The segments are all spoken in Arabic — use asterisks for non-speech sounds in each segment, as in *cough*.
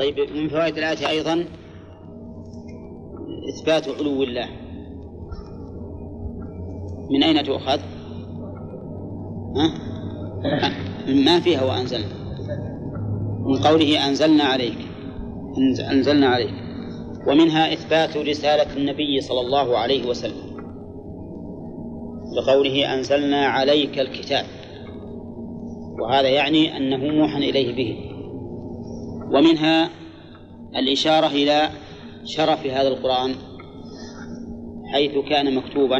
طيب من فوائد الآية أيضا إثبات علو الله. من أين تؤخذ؟ ها؟ ما فيها وأنزلنا. من قوله أنزلنا عليك. أنزلنا عليك. ومنها إثبات رسالة النبي صلى الله عليه وسلم. بقوله أنزلنا عليك الكتاب. وهذا يعني أنه موحى إليه به. ومنها الإشارة إلى شرف هذا القرآن حيث كان مكتوبا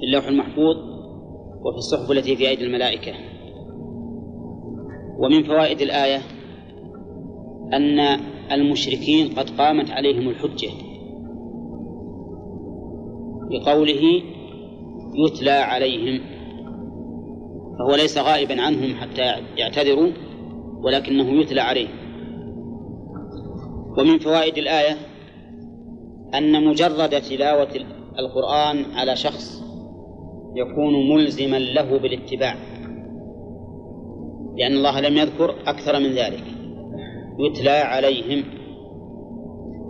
في اللوح المحفوظ وفي الصحف التي في أيدي الملائكة. ومن فوائد الآية أن المشركين قد قامت عليهم الحجة بقوله يتلى عليهم فهو ليس غائبا عنهم حتى يعتذروا. ولكنه يتلى عليه. ومن فوائد الآية أن مجرد تلاوة القرآن على شخص يكون ملزما له بالاتباع لأن الله لم يذكر أكثر من ذلك. يتلى عليهم.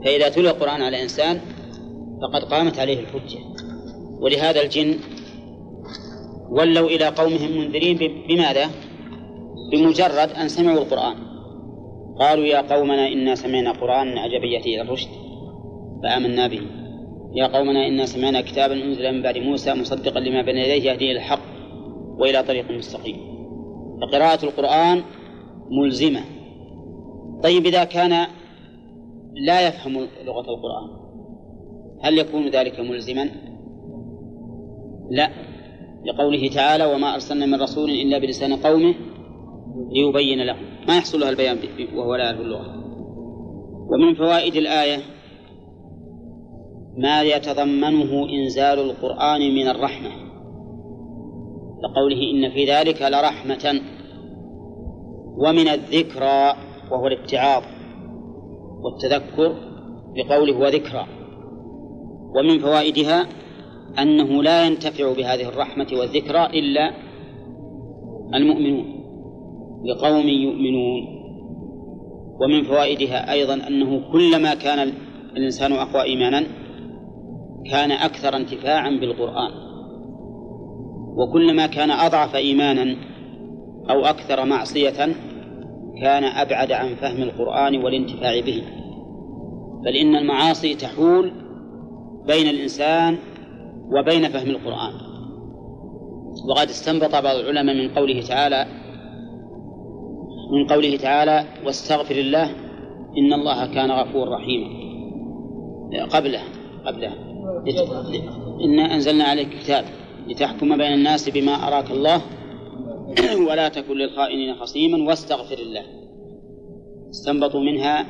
فإذا تلى القرآن على إنسان فقد قامت عليه الحجة. ولهذا الجن ولوا إلى قومهم منذرين بماذا؟ بمجرد أن سمعوا القرآن. قالوا يا قومنا إنا سمعنا قرآنا عجبا يأتي إلى الرشد. فآمنا به. يا قومنا إنا سمعنا كتابا أنزل من بعد موسى مصدقا لما بين يديه يهدي إلى الحق وإلى طريق مستقيم. فقراءة القرآن ملزمة. طيب إذا كان لا يفهم لغة القرآن هل يكون ذلك ملزما؟ لا. لقوله تعالى وما أرسلنا من رسول إلا بلسان قومه ليبين لهم ما يحصل له البيان وهو لا يعرف اللغة. ومن فوائد الآية ما يتضمنه إنزال القرآن من الرحمة. لقوله إن في ذلك لرحمة. ومن الذكرى وهو الابتعاض والتذكر بقوله وذكرى ومن فوائدها أنه لا ينتفع بهذه الرحمة والذكرى إلا المؤمنون. لقوم يؤمنون. ومن فوائدها أيضا أنه كلما كان الإنسان أقوى إيمانا كان أكثر انتفاعا بالقرآن. وكلما كان أضعف إيمانا أو أكثر معصية كان أبعد عن فهم القرآن والانتفاع به. بل إن المعاصي تحول بين الإنسان وبين فهم القرآن. وقد استنبط بعض العلماء من قوله تعالى من قوله تعالى واستغفر الله إن الله كان غفورا رحيما. قبله قبله. إنا أنزلنا عليك كتاب لتحكم بين الناس بما أراك الله *clears throat* ولا تكن للخائنين خصيما واستغفر الله. استنبطوا منها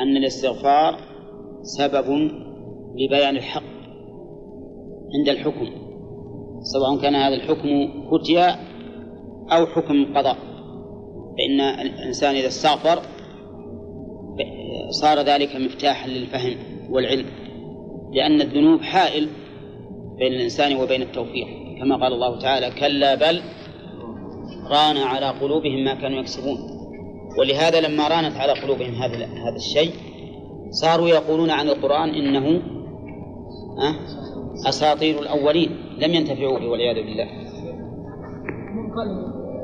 أن الاستغفار سبب لبيان الحق عند الحكم سواء كان هذا الحكم فتيا أو حكم قضاء. فإن الإنسان إذا استغفر صار ذلك مفتاحا للفهم والعلم. لأن الذنوب حائل بين الإنسان وبين التوفيق. كما قال الله تعالى كلا بل ران على قلوبهم ما كانوا يكسبون. ولهذا لما رانت على قلوبهم هذا هذا الشيء صاروا يقولون عن القرآن إنه أساطير الأولين. لم ينتفعوا به والعياذ بالله.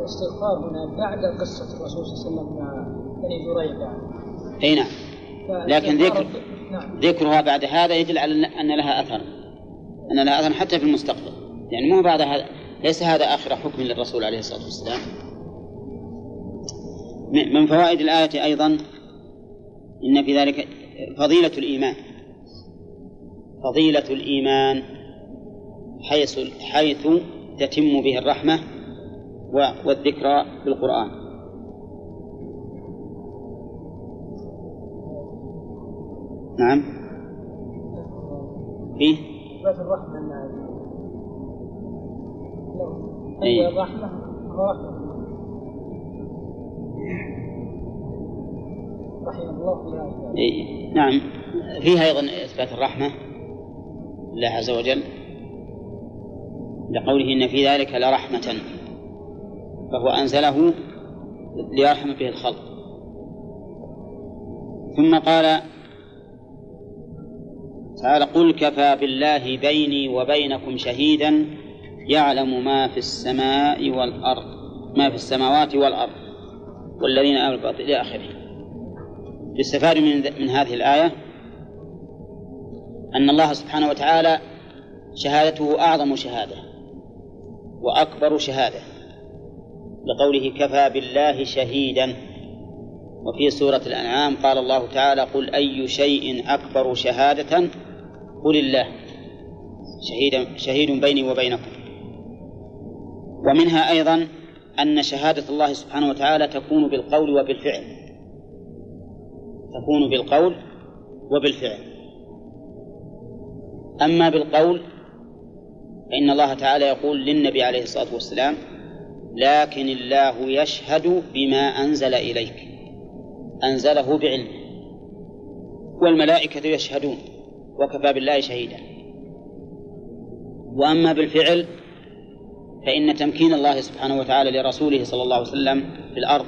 الاستغفار هنا بعد قصة الرسول صلى الله عليه وسلم مع بني جريج. أي نعم. لكن ذكر نعم. ذكرها بعد هذا يدل على أن لها أثر. أن لها أثر حتى في المستقبل. يعني مو بعد هذا ليس هذا آخر حكم للرسول عليه الصلاة والسلام. من فوائد الآية أيضا إن في ذلك فضيلة الإيمان. فضيلة الإيمان حيث حيث تتم به الرحمة والذكرى بالقرآن نعم. فيه إثبات الرحمة أي. الرحمة رحمة رحمة الله. إيه. نعم. فيها أيضا إثبات الرحمة لله عز وجل. لقوله إن في ذلك لرحمة. فهو أنزله ليرحم به الخلق. ثم قال تعالى قل كفى بالله بيني وبينكم شهيدا يعلم ما في السماء والأرض ما في السماوات والأرض والذين آمنوا إلى آخره. يستفاد من, من هذه الآية أن الله سبحانه وتعالى شهادته أعظم شهادة وأكبر شهادة. لقوله كفى بالله شهيدا. وفي سورة الأنعام قال الله تعالى قل أي شيء أكبر شهادة قل الله. شهيد شهيد بيني وبينكم. ومنها أيضا أن شهادة الله سبحانه وتعالى تكون بالقول وبالفعل. تكون بالقول وبالفعل. أما بالقول فإن الله تعالى يقول للنبي عليه الصلاة والسلام لكن الله يشهد بما أنزل إليك. أنزله بعلمه والملائكة يشهدون. وكفى بالله شهيدا. وأما بالفعل فإن تمكين الله سبحانه وتعالى لرسوله صلى الله عليه وسلم في الأرض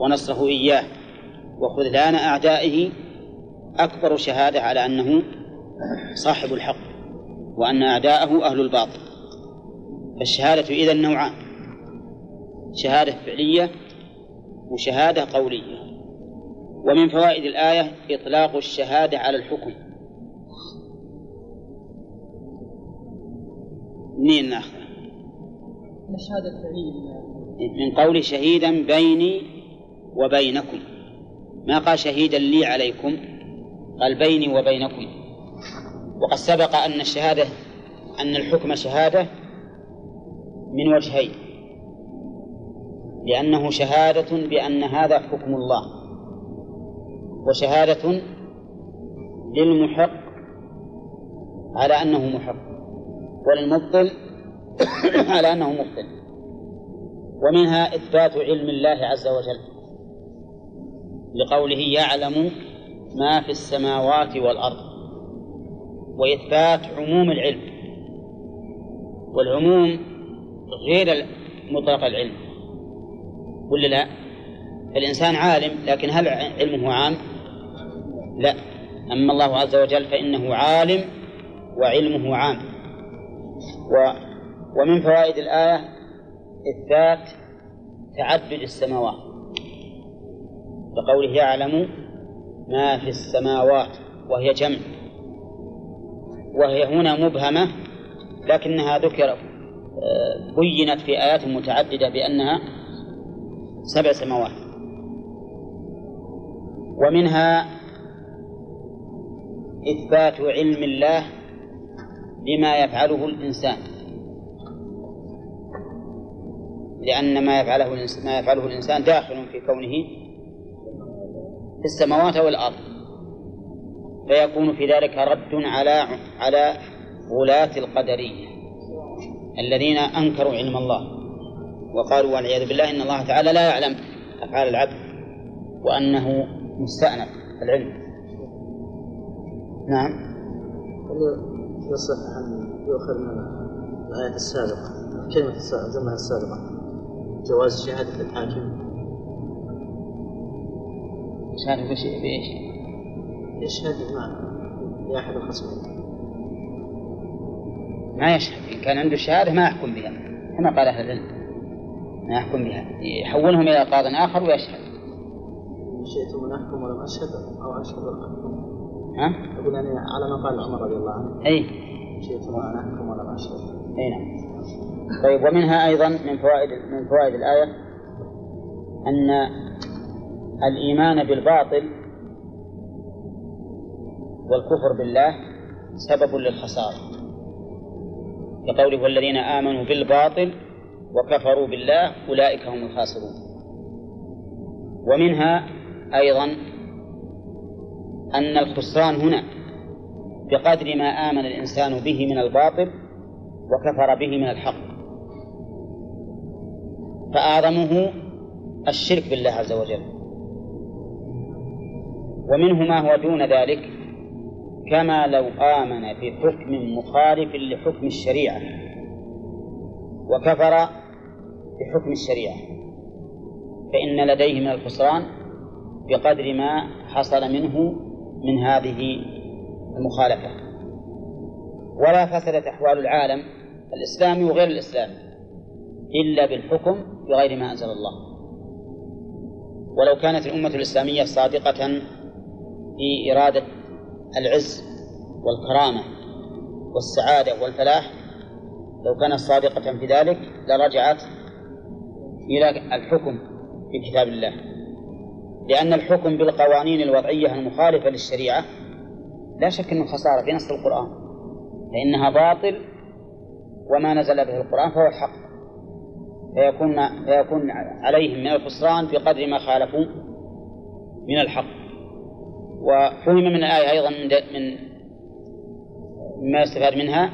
ونصره إياه وخذلان أعدائه أكبر شهادة على أنه صاحب الحق وأن أعداءه أهل الباطل. فالشهادة إذا نوعان. شهادة فعلية وشهادة قولية. ومن فوائد الآية إطلاق الشهادة على الحكم. منين ناخذه؟ الشهادة الفعلية من قول شهيدا بيني وبينكم. ما قال شهيدا لي عليكم؟ قال بيني وبينكم. وقد سبق أن الشهادة أن الحكم شهادة من وجهين. لأنه شهادة بأن هذا حكم الله. وشهادة للمحق على أنه محق وللمبطل *coughs* على أنه مبطل. ومنها إثبات علم الله عز وجل لقوله يعلم ما في السماوات والأرض وإثبات عموم العلم. والعموم غير مطلق العلم. ولا لا؟ الإنسان عالم لكن هل علمه عام؟ لا أما الله عز وجل فإنه عالم وعلمه عام و ومن فوائد الآية إثبات تعدد السماوات بقوله يعلم ما في السماوات وهي جمع وهي هنا مبهمة لكنها ذكر آه، بينت في آيات متعددة بأنها سبع سماوات. ومنها إثبات علم الله بما يفعله الإنسان. لأن ما يفعله ما يفعله الإنسان داخل في كونه في السماوات والأرض. فيكون في ذلك رد على على غلاة القدرية الذين أنكروا علم الله. وقالوا والعياذ بالله إن الله تعالى لا يعلم أفعال العبد وأنه مستأنف العلم. نعم. يصح أن يؤخذ من الآية السابقة كلمة الجملة السابقة جواز شهادة الحاكم. شهادة بإيش؟ يشهد مع لأحد الخصمين ما يشهد إن كان عنده شهادة ما يحكم بها كما قال أهل العلم. ما يحكم بها يحولهم إلى قاض آخر ويشهد. شئتم أن أحكم ولم أشهد أو أشهد ولم أحكم. ها؟ أقول يعني على ما قال عمر رضي الله عنه. أي. شئتم أن أحكم ولم أشهد. أي نعم. طيب ومنها أيضا من فوائد من فوائد الآية أن الإيمان بالباطل والكفر بالله سبب للخسارة. كقوله والذين آمنوا بالباطل وكفروا بالله أولئك هم الخاسرون. ومنها أيضا أن الخسران هنا بقدر ما آمن الإنسان به من الباطل وكفر به من الحق. فأعظمه الشرك بالله عز وجل. ومنه ما هو دون ذلك كما لو آمن بحكم مخالف لحكم الشريعة. وكفر بحكم الشريعة. فإن لديه من الخسران بقدر ما حصل منه من هذه المخالفة. ولا فسدت أحوال العالم الإسلامي وغير الإسلامي إلا بالحكم بغير ما أنزل الله. ولو كانت الأمة الإسلامية صادقة في إرادة العز والكرامة والسعادة والفلاح لو كانت صادقة في ذلك لرجعت إلى الحكم في كتاب الله. لأن الحكم بالقوانين الوضعية المخالفة للشريعة لا شك أنه خسارة في نص القرآن. فإنها باطل وما نزل به القرآن فهو الحق. فيكون فيكون عليهم من الخسران بقدر ما خالفوا من الحق. وفهم من الآية أيضا من مما يستفاد منها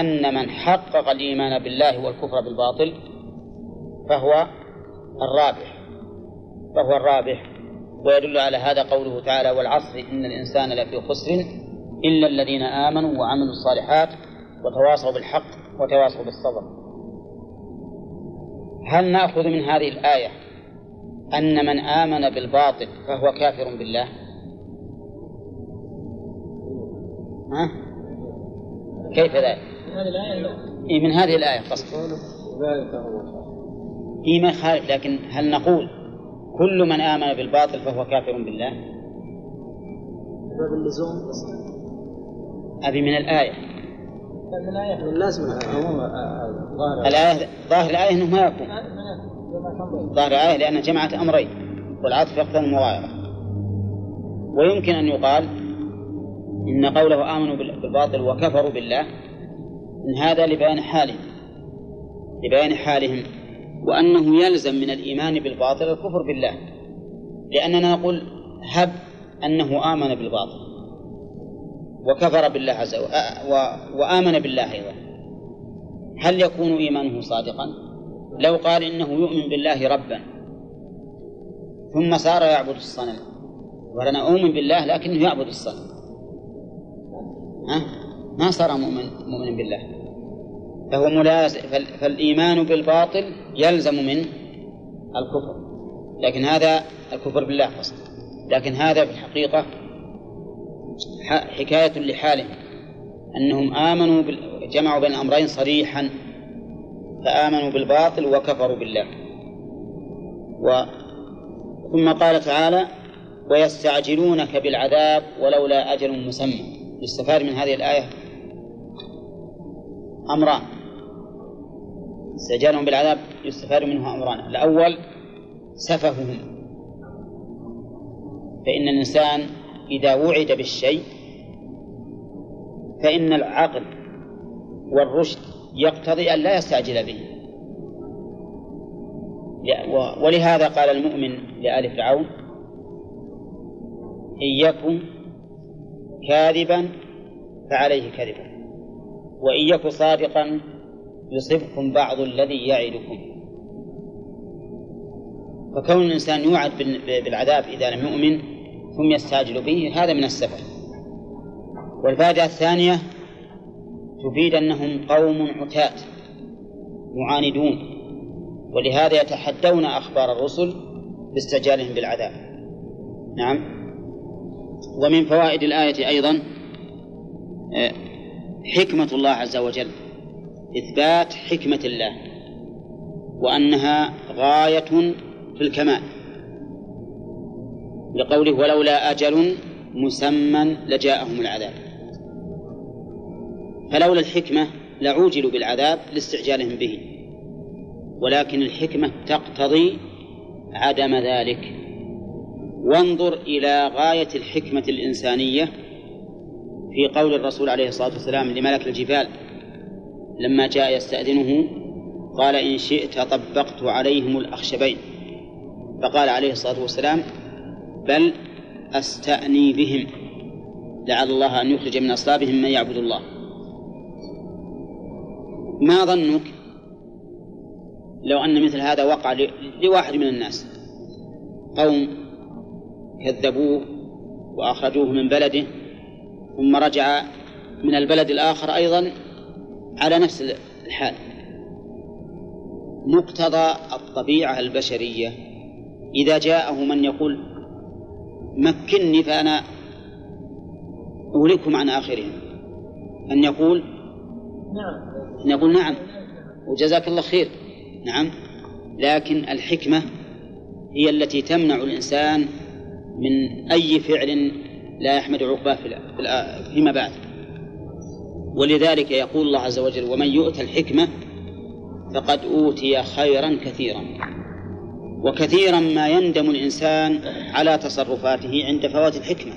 أن من حقق الإيمان بالله والكفر بالباطل فهو الرابح. فهو الرابح. ويدل على هذا قوله تعالى والعصر إن الإنسان لفي خسر إلا الذين آمنوا وعملوا الصالحات وتواصوا بالحق وتواصوا بالصبر. هل نأخذ من هذه الآية أن من آمن بالباطل فهو كافر بالله؟ ها؟ كيف ذلك؟ من هذه الآية إيه من هذه ما يخالف لكن هل نقول كل من آمن بالباطل فهو كافر بالله؟ باب اللزوم أبي من الآية. من الآية من لازم الآية ظاهر الآية أنه ما يكون. ظاهر الآية لأن جمعت أمرين. والعطف يقتضي المغايرة. ويمكن أن يقال إن قوله آمنوا بالباطل وكفروا بالله إن هذا لبيان حالهم. لبيان حالهم. وأنه يلزم من الإيمان بالباطل الكفر بالله. لأننا نقول هب أنه آمن بالباطل. وكفر بالله عز وجل وآمن بالله أيضا. هل يكون إيمانه صادقا؟ لو قال إنه يؤمن بالله ربا. ثم صار يعبد الصنم. ولنا أؤمن بالله لكنه يعبد الصنم. ها؟ ما صار مؤمن مؤمن بالله. فهو ملازم فالإيمان بالباطل يلزم من الكفر. لكن هذا الكفر بالله قصد لكن هذا في الحقيقة حكاية لحالهم. أنهم آمنوا جمعوا بين الأمرين صريحا فآمنوا بالباطل وكفروا بالله. و ثم قال تعالى ويستعجلونك بالعذاب ولولا أجل مسمى. يستفاد من هذه الآية أمران. استعجالهم بالعذاب يستفاد منه أمران. الأول سفههم. فإن الإنسان إذا وعد بالشيء فإن العقل والرشد يقتضي أن لا يستعجل به. ولهذا قال المؤمن لآل فرعون إن يكن كاذبا فعليه كذبا وإن يك صادقا يصبكم بعض الذي يعدكم. فكون الإنسان يوعد بالعذاب إذا لم يؤمن ثم يستعجل به هذا من السفه. والفائدة الثانية تفيد أنهم قوم عتاة معاندون ولهذا يتحدون أخبار الرسل باستعجالهم بالعذاب. نعم. ومن فوائد الآية أيضا آه، حكمة الله عز وجل. إثبات حكمة الله وأنها غاية في الكمال. لقوله ولولا أجل مسمى لجاءهم العذاب. فلولا الحكمة لعوجلوا بالعذاب لاستعجالهم به ولكن الحكمة تقتضي عدم ذلك. وانظر إلى غاية الحكمة الإنسانية في قول الرسول عليه الصلاة والسلام لملك الجبال لما جاء يستأذنه قال إن شئت طبقت عليهم الأخشبين. فقال عليه الصلاة والسلام بل أستأني بهم. لعل الله أن يخرج من أصلابهم من يعبد الله. ما ظنك لو أن مثل هذا وقع لواحد من الناس؟ قوم كذبوه وأخرجوه من بلده ثم رجع من البلد الآخر أيضا على نفس الحال. مقتضى الطبيعة البشرية. إذا جاءه من يقول مكني فأنا أولكم عن آخرهم. أن يقول نعم. أن يقول نعم وجزاك الله خير. نعم. لكن الحكمة هي التي تمنع الإنسان من أي فعل لا يحمد عقباه فيما بعد. ولذلك يقول الله عز وجل ومن يؤت الحكمة فقد أوتي خيرا كثيرا. وكثيرا ما يندم الإنسان على تصرفاته عند فوات الحكمة.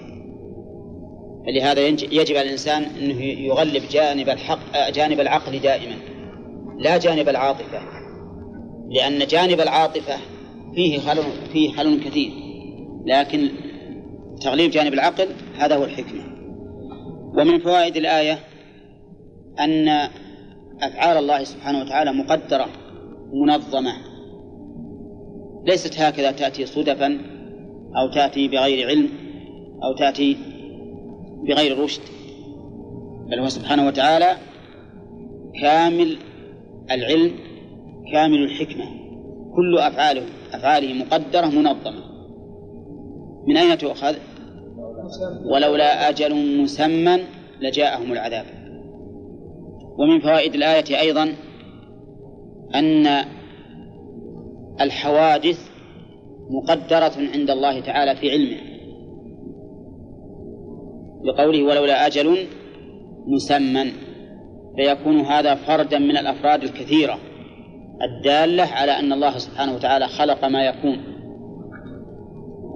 فلهذا يجب على الإنسان أنه يغلب جانب الحق جانب العقل دائما لا جانب العاطفة. لأن جانب العاطفة فيه خلل فيه خلل كثير. لكن تغليب جانب العقل هذا هو الحكمة. ومن فوائد الآية أن أفعال الله سبحانه وتعالى مقدرة منظمة ليست هكذا تأتي صدفا أو تأتي بغير علم أو تأتي بغير رشد. بل هو سبحانه وتعالى كامل العلم كامل الحكمة. كل أفعاله أفعاله مقدرة منظمة. من أين تؤخذ؟ ولولا أجل مسمى لجاءهم العذاب. ومن فوائد الآية أيضا أن الحوادث مقدرة عند الله تعالى في علمه. لقوله ولولا أجل مسمى فيكون هذا فردا من الأفراد الكثيرة الدالة على أن الله سبحانه وتعالى خلق ما يكون.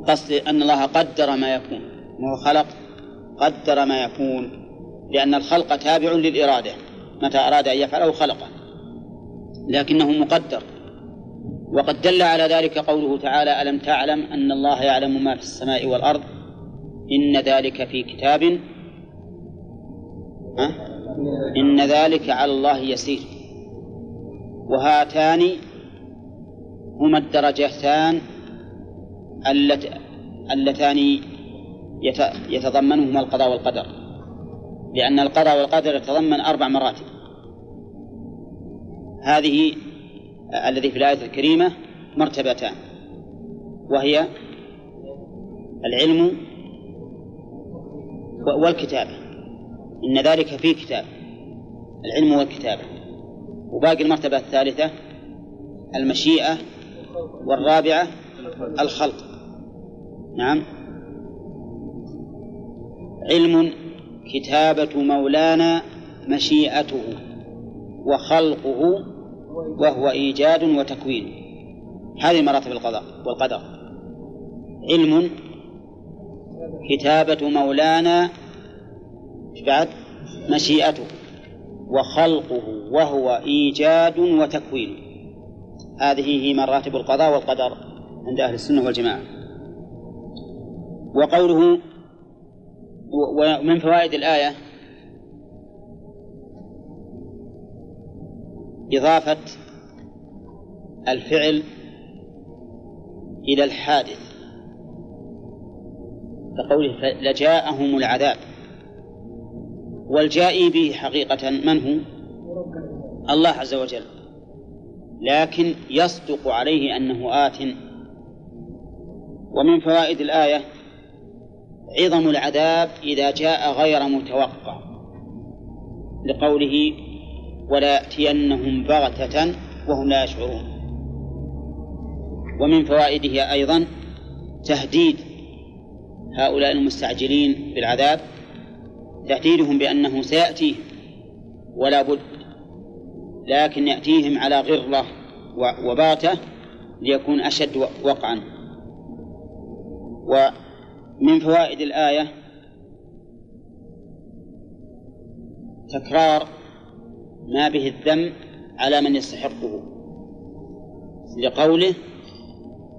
قصد أن الله قدر ما يكون. وهو خلق؟ قدر ما يكون لأن الخلق تابع للإرادة. متى أراد أن يفعله خلقه. لكنه مقدر. وقد دل على ذلك قوله تعالى ألم تعلم أن الله يعلم ما في السماء والأرض؟ إن ذلك في كتاب؟ إن ذلك على الله يسير. وهاتان هما الدرجتان اللتان يتضمنهما القضاء والقدر. لأن القضاء والقدر يتضمن أربع مراتب. هذه الذي في الآية الكريمة مرتبتان وهي العلم والكتابة إن ذلك في كتاب العلم والكتابة وباقي المرتبة الثالثة المشيئة والرابعة الخلق. نعم. علم كتابة مولانا مشيئته وخلقه وهو إيجاد وتكوين. هذه مراتب القضاء والقدر. علم كتابة مولانا بعد؟ مشيئته. وخلقه وهو إيجاد وتكوين. هذه هي مراتب القضاء والقدر عند أهل السنة والجماعة. وقوله ومن فوائد الآية إضافة الفعل إلى الحادث كقوله لجاءهم العذاب والجائي به حقيقة من هو؟ الله عز وجل لكن يصدق عليه أنه آت ومن فوائد الآية عظم العذاب إذا جاء غير متوقع لقوله ولا يأتينهم بغتة وهم لا يشعرون. ومن فوائده أيضا تهديد هؤلاء المستعجلين بالعذاب تهديدهم بأنه سيأتيهم ولا بد لكن يأتيهم على غرة وباتة ليكون أشد وقعا. ومن فوائد الآية تكرار ما به الذم على من يستحقه. لقوله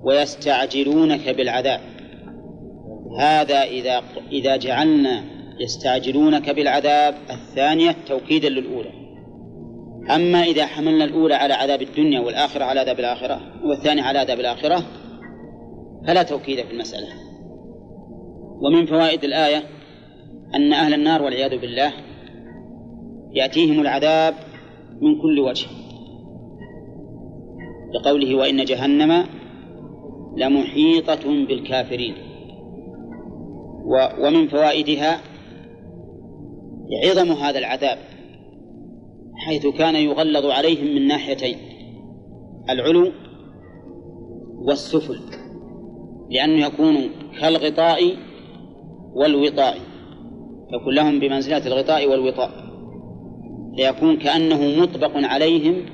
ويستعجلونك بالعذاب. هذا إذا إذا جعلنا يستعجلونك بالعذاب الثانية توكيدا للأولى. أما إذا حملنا الأولى على عذاب الدنيا والآخرة على عذاب الآخرة والثانية على عذاب الآخرة فلا توكيد في المسألة. ومن فوائد الآية أن أهل النار والعياذ بالله يأتيهم العذاب من كل وجه. لقوله وإن جهنم لمحيطة بالكافرين. ومن فوائدها عظم هذا العذاب حيث كان يغلظ عليهم من ناحيتين العلو والسفل لأنه يكون كالغطاء والوطاء يكون لهم بمنزلة الغطاء والوطاء. فيكون كأنه مطبق عليهم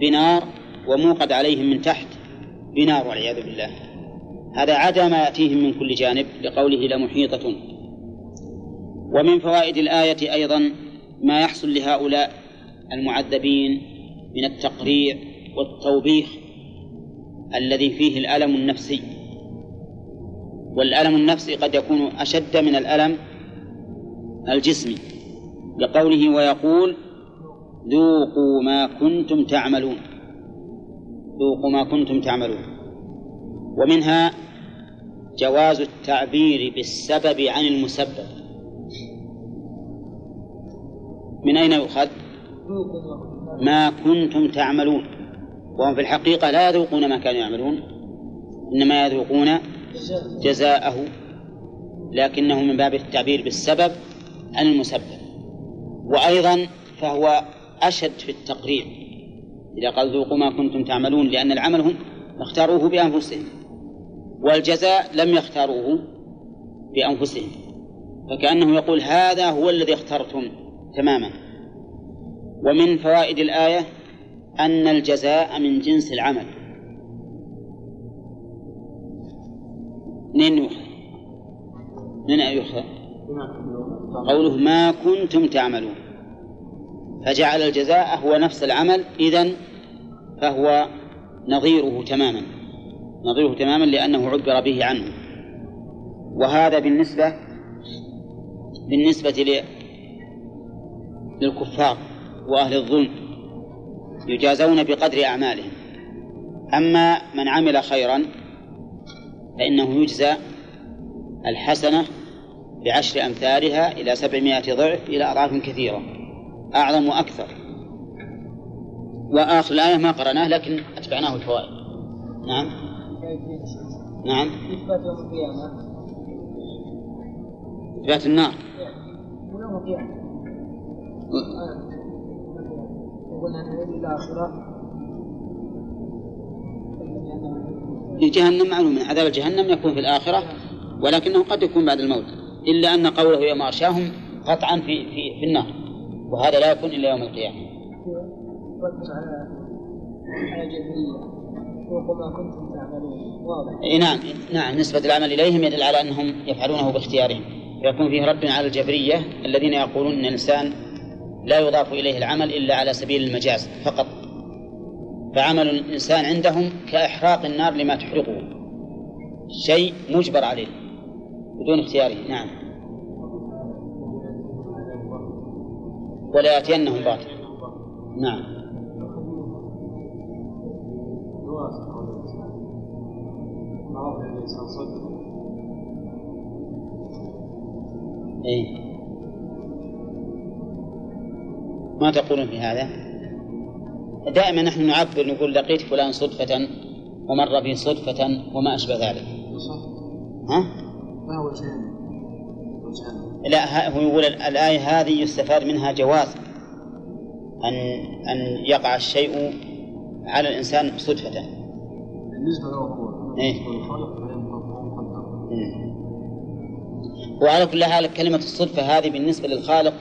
بنار وموقد عليهم من تحت بنار والعياذ بالله. هذا عدا ما يأتيهم من كل جانب لقوله لمحيطة ومن فوائد الآية أيضا ما يحصل لهؤلاء المعذبين من التقريع والتوبيخ الذي فيه الألم النفسي. والألم النفسي قد يكون أشد من الألم الجسمي. لقوله ويقول ذوقوا ما كنتم تعملون. ذوقوا ما كنتم تعملون. ومنها جواز التعبير بالسبب عن المسبب. من أين يؤخذ؟ ما كنتم تعملون. وهم في الحقيقة لا يذوقون ما كانوا يعملون. إنما يذوقون جزاءه. لكنه من باب التعبير بالسبب عن المسبب. وأيضا فهو أشد في التقرير إذا قال ذوقوا ما كنتم تعملون لأن العمل هم اختاروه بأنفسهم والجزاء لم يختاروه بأنفسهم. فكأنه يقول هذا هو الذي اخترتم تماما. ومن فوائد الآية أن الجزاء من جنس العمل. يؤخذ؟ من يؤخذ؟ قوله ما كنتم تعملون. فجعل الجزاء هو نفس العمل إذن فهو نظيره تماما. نظيره تماما لأنه عبر به عنه. وهذا بالنسبة بالنسبة للكفار وأهل الظلم يجازون بقدر أعمالهم. أما من عمل خيرا فإنه يجزى الحسنة بعشر أمثالها إلى سبعمائة ضعف إلى أضعاف كثيرة. أعظم وأكثر. وآخر الآية ما قرأناه لكن أتبعناه الفوائد. نعم. نعم. إثبات القيامة إثبات النار. يوم قلنا الآخرة جهنم معلوم عذاب جهنم يكون في الآخرة ولكنه قد يكون بعد الموت إلا أن قوله يوم أغشاهم قطعا في في في النار. وهذا لا يكون إلا يوم القيامة. على على كنتم تعملون واضح. نعم نعم نسبة العمل إليهم يدل على أنهم يفعلونه باختيارهم فيكون فيه رد على الجبرية الذين يقولون أن الإنسان لا يضاف إليه العمل إلا على سبيل المجاز فقط فعمل الإنسان عندهم كإحراق النار لما تحرقه شيء مجبر عليه بدون اختياره نعم ولا يأتينهم باطل. نعم. إيه. ما تقولون في هذا؟ دائما نحن نعبر نقول لقيت فلان صدفة ومر بي صدفة وما أشبه ذلك. ها؟ ما هو شيء؟ لا هو يقول الآية هذه يستفاد منها جواز أن أن يقع الشيء على الإنسان صدفة. بالنسبة له هو إيه؟ والخالق وعلى كل حال كلمة الصدفة هذه بالنسبة للخالق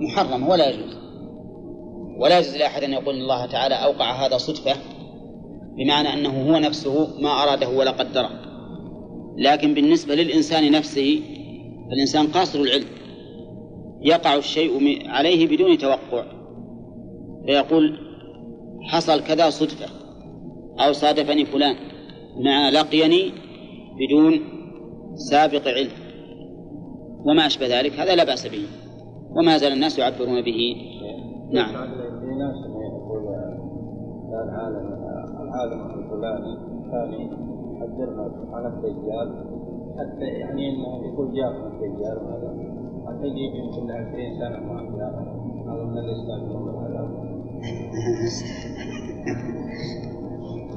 محرم ولا يجوز. ولا يجوز لأحد أن يقول الله تعالى أوقع هذا صدفة بمعنى أنه هو نفسه ما أراده ولا قدره. لكن بالنسبة للإنسان نفسه فالإنسان قاصر العلم. يقع الشيء عليه بدون توقع. فيقول حصل كذا صدفة أو صادفني فلان مع لقيني بدون سابق علم. وما أشبه ذلك هذا لا بأس به. وما زال الناس يعبرون به. نعم. العالم العالم الفلاني كان يحذرنا عن الدجال. حتى يعني إنه يقول جاء الدجال وهذا حتى يجيب يمكن 20 سنة ما هذا. من الإسلام. العذاب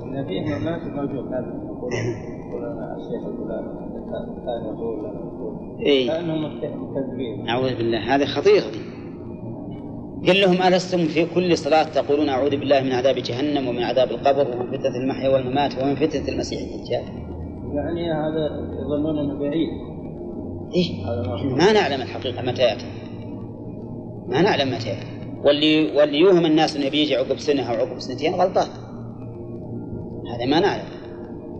ان فيه ناس موجود هذا. يقول يقول الشيخ الفلاني يقول يقول. إيه. أعوذ بالله. هذه خطيرة قل لهم ألستم في كل صلاة تقولون أعوذ بالله من عذاب جهنم ومن عذاب القبر ومن فتنة المحيا والممات ومن فتنة المسيح الدجال؟ يعني هذا يظنون إنه بعيد. هذا ما ما نعلم الحقيقة متى يأتي. ما نعلم متى يأتي. واللي واللي يوهم الناس إنه بيجي عقب سنة أو عقب سنتين غلطان هذا ما نعلم.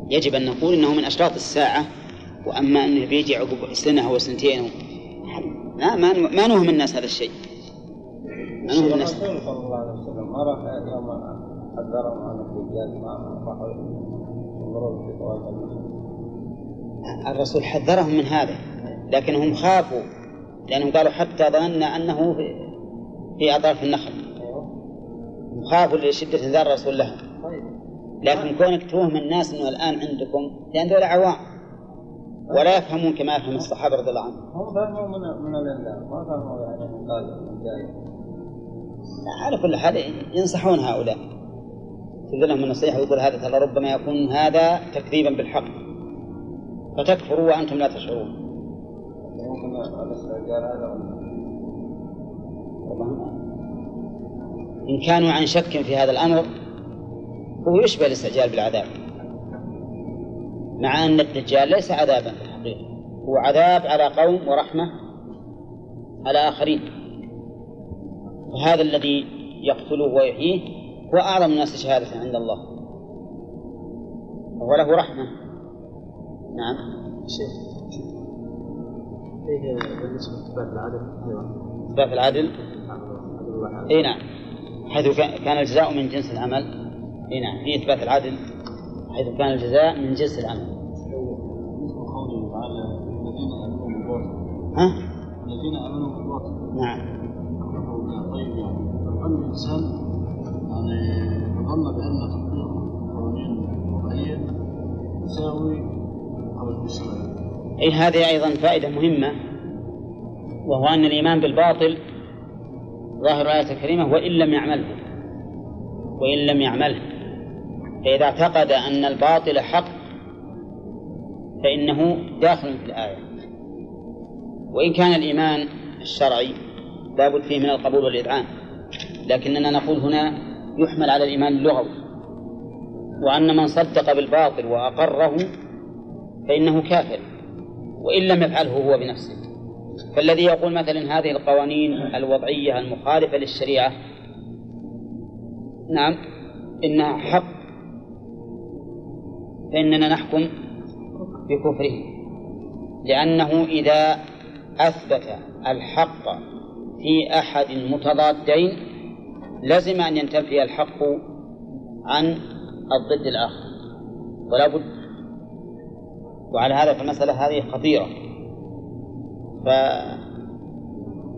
يجب أن نقول إنه من أشراط الساعة وأما إنه بيجي عقب سنة أو سنتين لا ما ما نوهم الناس هذا الشيء. ما نوهم الناس. الرسول صلى الله عليه وسلم ما راح يوم حذرهم عن الدجال ما راحوا ينظرون في طوائف الرسول حذرهم من هذا لكنهم خافوا لأنهم قالوا حتى ظننا أنه في- في أطراف النخل. خافوا لشدة إنذار الرسول لهم. لكن كونك توهم الناس إنه الآن عندكم لأن دول عوام ولا يفهمون كما يفهم الصحابة رضي الله عنهم. هم فهموا من من الإنذار ما فهموا يعني قال على كل حال ينصحون هؤلاء. تقول لهم النصيحه ويقول هذا ترى ربما يكون هذا تكذيبا بالحق. فتكفروا وأنتم لا تشعرون. إن كانوا عن شك في هذا الأمر هو يشبه الاستعجال بالعذاب. مع أن الدجال ليس عذابا في الحقيقة هو عذاب على قوم ورحمة على آخرين. فهذا الذي يقتله ويحييه هو أعظم الناس شهادة عند الله. وهو له رحمة. نعم. شيخ فيه بالنسبة لإثبات العدل؟ أيوة. اثبات العدل؟ عز إي نعم. حيث كان الجزاء من جنس العمل. إي نعم. في إثبات العدل. حيث كان الجزاء من جنس العمل. مثل قوله تعالى الذين امنوا بالباطل ها؟ الذين امنوا بالباطل نعم. طيب يعني لو ان الانسان يعني ظن بان تطبيق قوانين وضعيه يساوي أي هذه أيضا فائدة مهمة وهو أن الإيمان بالباطل ظاهر الآية الكريمة وإن لم يعمله وإن لم يعمله. فإذا اعتقد أن الباطل حق فإنه داخل في الآية. وإن كان الإيمان الشرعي لابد فيه من القبول والإذعان. لكننا نقول هنا يحمل على الإيمان اللغوي وأن من صدق بالباطل وأقره فإنه كافر وإن لم يفعله هو بنفسه. فالذي يقول مثلا هذه القوانين الوضعية المخالفة للشريعة نعم إنها حق فإننا نحكم بكفره لأنه إذا أثبت الحق في أحد المتضادين لزم أن ينتفي الحق عن الضد الآخر. ولا بد وعلى هذا فالمسألة هذه خطيرة.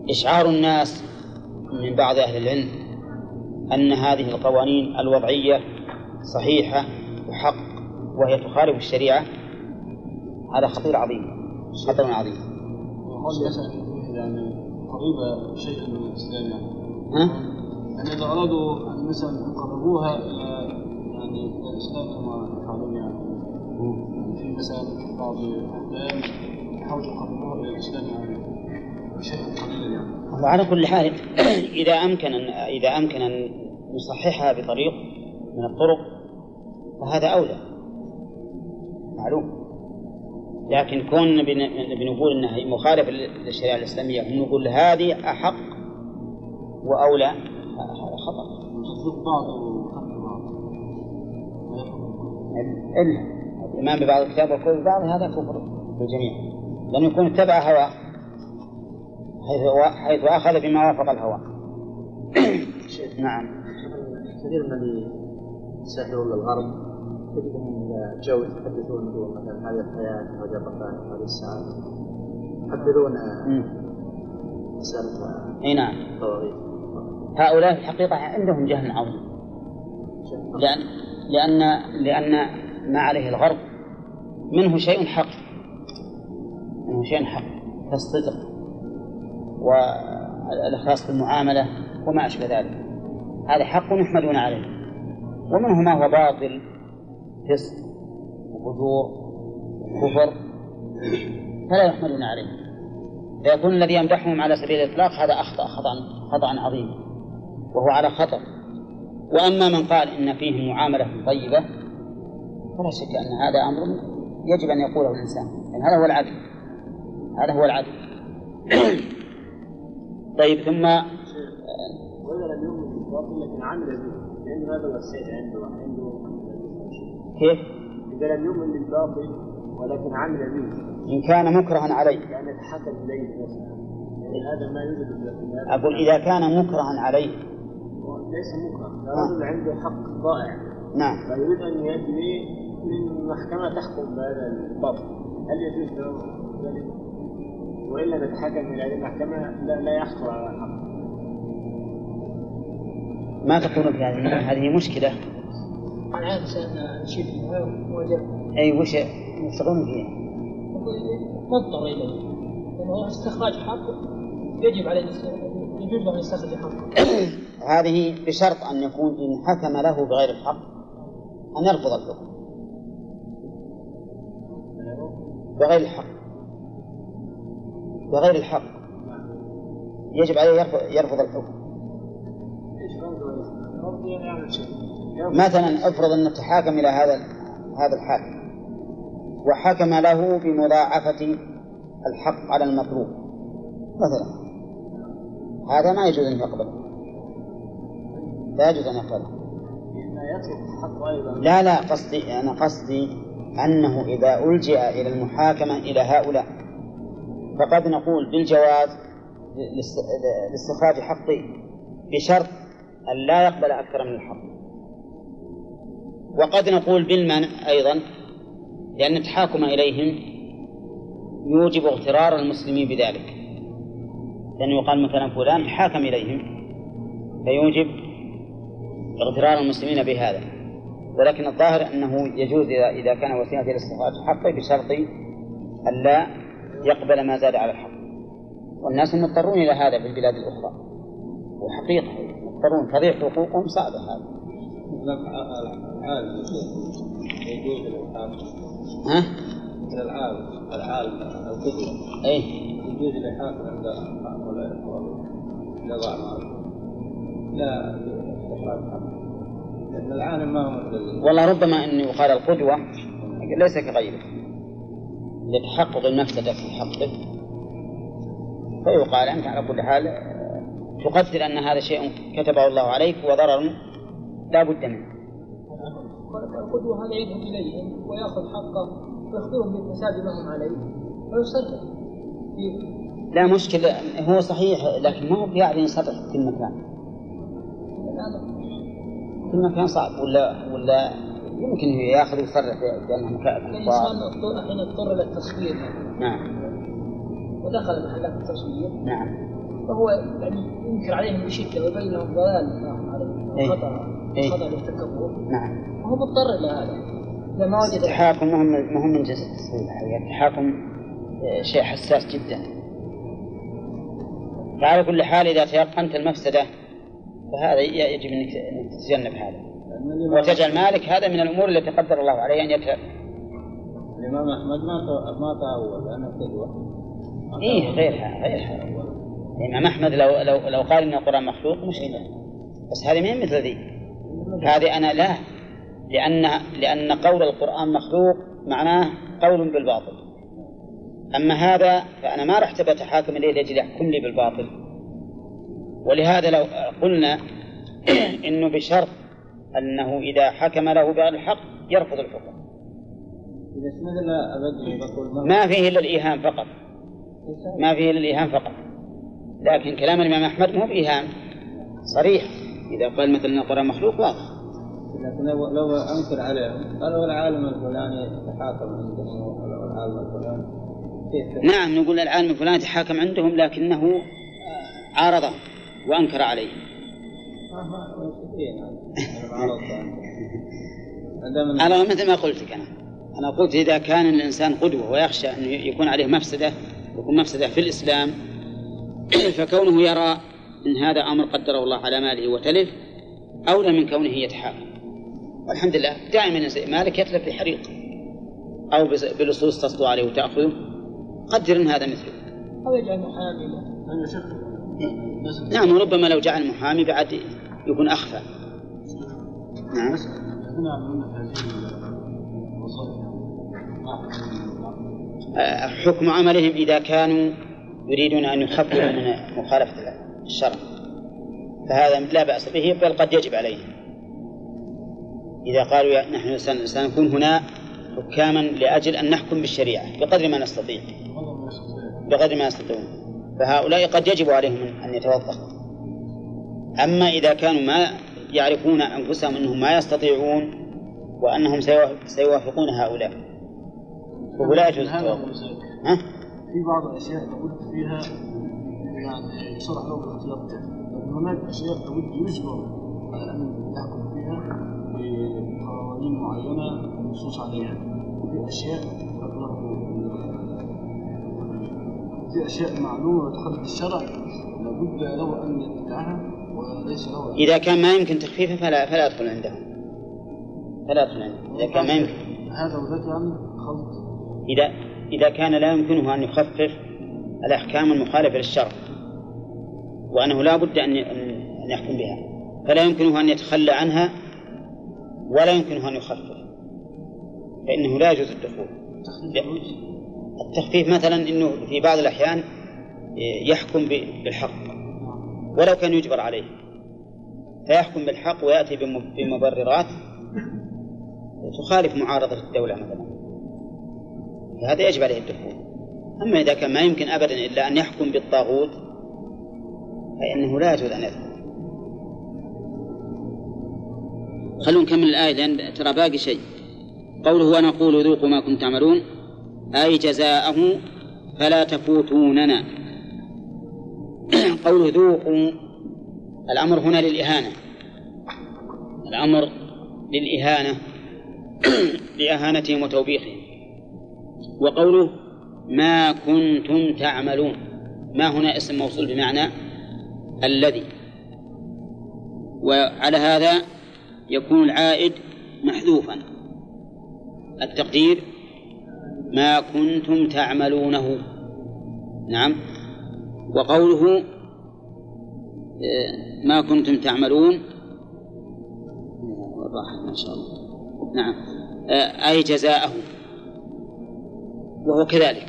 فإشعار الناس من بعض أهل العلم أن هذه القوانين الوضعية صحيحة وحق وهي تخالف الشريعة هذا خطير عظيم خطر عظيم. يعني قريبه شيء من الاسلام يعني ها؟ يعني اذا ارادوا ان مثلا يقربوها إلى يعني إلى الاسلام كما يفعلون يعني. في مثلا بعض الاحكام يحاولوا يقربوها إلى الإسلام يعني شيئا قليلا يعني. وعلى كل حال إذا أمكن أن إذا أمكن أن نصححها بطريق من الطرق فهذا أولى. معلوم. لكن كون بن- بنقول أنها مخالفة للشريعة الإسلامية ونقول هذه أحق وأولى هذا خطأ. بعض. إلا الإيمان ببعض الكتاب والكفر ببعض هذا كفر بالجميع لأنه يكون اتبع هواه حيث حيث أخذ بما وافق الهوى. *coughs* نعم. كثير من اللي يسافرون للغرب تجدهم جو يتحدثون يقولون مثلا هذه الحياة هذه الرفاه هذه السعادة. يحذرون مم. مسألة إي نعم. هؤلاء في الحقيقة عندهم جهل عظيم. لأن لأن لأن ما عليه الغرب منه شيء حق. منه شيء حق. كالصدق والإخلاص في المعاملة وما أشبه ذلك. هذا حق يحمدون عليه. ومنه ما هو باطل. فسق وفجور وكفر. فلا يحملون عليه. فيكون الذي يمدحهم على سبيل الإطلاق هذا أخطأ خطأ خطأ عظيما وهو على خطر. وأما من قال إن فيه معاملة طيبة فلا شك أن هذا أمر يجب أن يقوله الإنسان. يعني هذا هو العدل. هذا هو العدل. *clears throat* طيب ثم وإذا لم يؤمن بالباطل لكن عمل به لأن هذا هو السيد عنده عنده كيف؟ إذا لم يؤمن بالباطل ولكن عمل به إن كان مكرها عليه. لأن يتحكم إليه يعني هذا ما يوجد أقول إذا كان مكرها عليه. ليس مكره رجل عنده حق ضائع. نعم. فيريد أن يأتي من محكمة تحكم بهذا الباطل هل يجوز له ذلك؟ وإلا نتحكم إلى هذه المحكمة لا, لا يحصل على الحق. ما تقولون في هذه هذه مشكلة. عن عادة أن فيها وجب أي وش يشتغلون فيها؟ مضطر إليه. لأنه استخراج حق يجب عليه يجوز له أن يستخرج حقه. هذه بشرط أن يكون إن حكم له بغير الحق أن يرفض الحكم. بغير الحق. بغير الحق. يجب عليه يرفض, يرفض الحكم. مثلا افرض أن تحاكم إلى هذا هذا الحاكم. وحكم له بمضاعفة الحق على المطلوب. مثلا. هذا ما يجوز أن يقبله لا يجوز يقبله الحق أيضا. لا لا قصدي أنا قصدي أنه إذا ألجأ إلى المحاكمة إلى هؤلاء فقد نقول بالجواز لاست- لاستخراج حقه بشرط أن لا يقبل أكثر من الحق. وقد نقول بالمنع أيضا لأن التحاكم إليهم يوجب اغترار المسلمين بذلك. لأنه يقال مثلا فلان حاكم إليهم فيوجب اغترار المسلمين بهذا. ولكن الظاهر أنه يجوز إذا إذا كان وسيلة لاستخراج حقه بشرط ألا يقبل ما زاد على الحق. والناس مضطرون إلى هذا في البلاد الأخرى. وحقيقة مضطرون. تضيع حقوقهم صعبة هذا. ها؟ من العالم العالم القدوة أي يجوز الإلحاق عند هؤلاء معه لا حق لأن العالم ما هو مثل والله ربما أن يقال القدوة ليس كغيره لتحقق المفسدة في حقه فيقال أنت على كل حال تقدر أن هذا شيء كتبه الله عليك وضرر لا بد منه. القدوة هذا يذهب إليهم ويأخذ حقه ويخبرهم بالفساد ما هم عليه ويصرف لا مشكلة هو صحيح لكن ما هو يعني يصرح في كل مكان كل مكان صعب ولا ولا يمكن يأخذ ويصرح بأنه مكان الإنسان اضطر- حين اضطر إلى التصوير نعم. ودخل محلات التصوير نعم. فهو يعني ينكر عليهم بشدة ويبين لهم ضلال هم عليه إيه. إيه. خطأ اللي ارتكبوه نعم. وهو مضطر إلى هذا. إذا ما وجد التحاكم مهم مهم من جنس التصوير الحقيقة التحاكم آه، شيء حساس جدا. فعلى كل حال إذا تيقنت المفسدة فهذا يجب أنك تتجنب هذا. وتجعل مالك هذا من الأمور التي قدر الله عليه أن يتعب الإمام أحمد ما ما قدوة ما إيه تأول. غيرها غيرها. الإمام أحمد لو لو لو قال إن القرآن مخلوق مشكلة بس هذه مين مثل ذي. هذه أنا لا. لأن لأن قول القرآن مخلوق معناه قول بالباطل. أما هذا فأنا ما رحت بتحاكم إليه لأجل يحكم لي بالباطل. ولهذا لو قلنا إنه بشرط أنه إذا حكم له بغير الحق يرفض الحكم. ما فيه إلا الإيهام فقط. ما فيه إلا الإيهام فقط. لكن كلام الإمام أحمد مو بإيهام. صريح. إذا قال مثلا إن القرآن مخلوق واضح. لكن لو, لو أنكر عليهم قالوا العالم الفلاني يتحاكم عندهم العالم الفلاني. نعم نقول العالم الفلاني تحاكم عندهم لكنه عارضه. وأنكر عليه. أنا مثل ما قلت لك أنا. أنا قلت إذا كان الإنسان قدوة ويخشى أن يكون عليه مفسدة يكون مفسدة في الإسلام *clears throat* فكونه يرى أن هذا أمر قدره الله على ماله وتلف أولى من كونه يتحاكم. والحمد لله دائما مالك يتلف بحريق أو بلصوص تصدو عليه وتأخذه. قدر أن هذا مثله أو يجعل محامي نعم وربما لو جعل محامي بعد يكون أخفى. نعم. حكم عملهم إذا كانوا يريدون أن يخففوا من مخالفة الشرع. فهذا لا بأس به بل قد يجب عليهم. إذا قالوا نحن سن- سنكون هنا حكاما لأجل أن نحكم بالشريعة بقدر ما نستطيع. بقدر ما يستطيعون. فهؤلاء قد يجب عليهم أن يتوظفوا أما إذا كانوا ما يعرفون أنفسهم أنهم ما يستطيعون وأنهم سيوا- سيوافقون هؤلاء. فهو لا يجوز. ها؟ في بعض الأشياء لابد فيها يعني يصرح له بالاختيار لكن هناك أشياء لابد يجبر على أن يحكم فيها بقوانين معينة ونصوص عليها. وفي له في أشياء معلومة وتخالف الشرع لابد له أن يتبعها وليس له أن إذا كان ما يمكن تخفيفه فلا فلا يدخل عندهم فلا يدخل عندهم إذا كان ما يمكن. هذا وذاك يعني خلط إذا إذا كان لا يمكنه أن يخفف الأحكام المخالفة للشرع وأنه لا بد أن أن يحكم بها. فلا يمكنه أن يتخلى عنها ولا يمكنه أن يخفف. فإنه لا يجوز الدخول. التخفيف مثلا أنه في بعض الأحيان يحكم بالحق ولو كان يجبر عليه. فيحكم بالحق ويأتي بم- بمبررات تخالف معارضة الدولة مثلا. فهذا يجب عليه الدخول. أما إذا كان ما يمكن أبدا إلا أن يحكم بالطاغوت فإنه لا يجوز أن يدخل خلونا نكمل الآية لأن ترى باقي شيء. قوله ونقول ذوقوا ما كنتم تعملون أي جزاءه فلا تفوتوننا. *clears throat* قوله ذوقوا الأمر هنا للإهانة. الأمر للإهانة *clears throat* لإهانتهم وتوبيخهم. وقوله ما كنتم تعملون. ما هنا اسم موصول بمعنى الذي. وعلى هذا يكون العائد محذوفا. التقدير ما كنتم تعملونه. نعم. وقوله آه، ما كنتم تعملون. والراحة ما شاء الله. نعم. آه، أي جزاءه. وهو كذلك.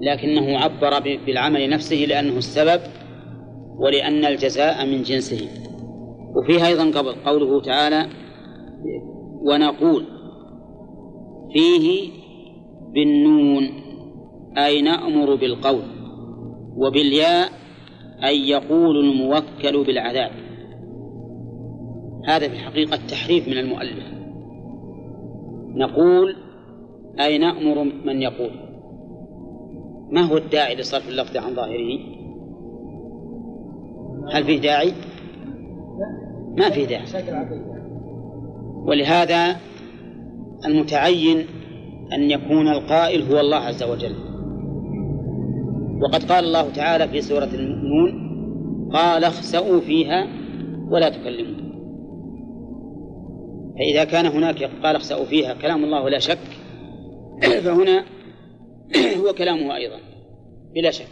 لكنه عبر بالعمل نفسه لأنه السبب ولأن الجزاء من جنسه. وفيها أيضا قبل قوله تعالى ونقول فيه بالنون أي نأمر بالقول وبالياء أي يقول الموكل بالعذاب. هذا في الحقيقة تحريف من المؤلف. نقول أي نأمر من يقول. ما هو الداعي لصرف اللفظ عن ظاهره؟ هل فيه داعي؟ ما فيه داعي. ولهذا المتعين أن يكون القائل هو الله عز وجل. وقد قال الله تعالى في سورة المؤمنون قال اخسأوا فيها ولا تكلمون فإذا كان هناك قال اخسأوا فيها كلام الله ولا شك *clears throat* فهنا *clears throat* هو كلامه أيضا بلا شك.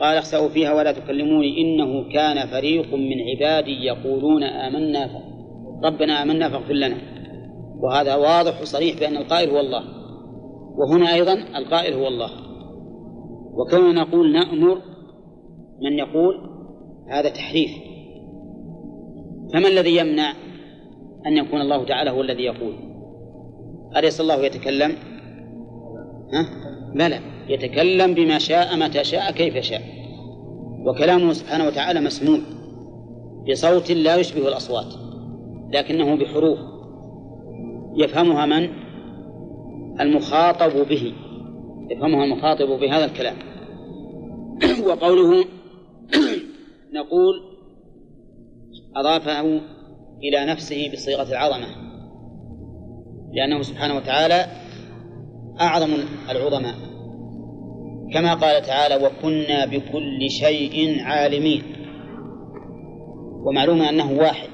قال اخسأوا فيها ولا تكلموني إنه كان فريق من عبادي يقولون آمنا. ربنا آمنا فاغفر لنا. وهذا واضح وصريح بأن القائل هو الله. وهنا أيضا القائل هو الله. وكوننا نقول نأمر من يقول هذا تحريف. فما الذي يمنع أن يكون الله تعالى هو الذي يقول؟ أليس الله يتكلم؟ ها؟ بلى. يتكلم بما شاء متى شاء كيف شاء. وكلامه سبحانه وتعالى مسموع بصوت لا يشبه الأصوات لكنه بحروف. يفهمها من؟ المخاطب به. يفهمها المخاطب بهذا الكلام. *clears throat* وقوله *clears throat* نقول أضافه إلى نفسه بصيغة العظمة لأنه سبحانه وتعالى أعظم العظماء. كما قال تعالى وكنا بكل شيء عالمين. ومعلوم أنه واحد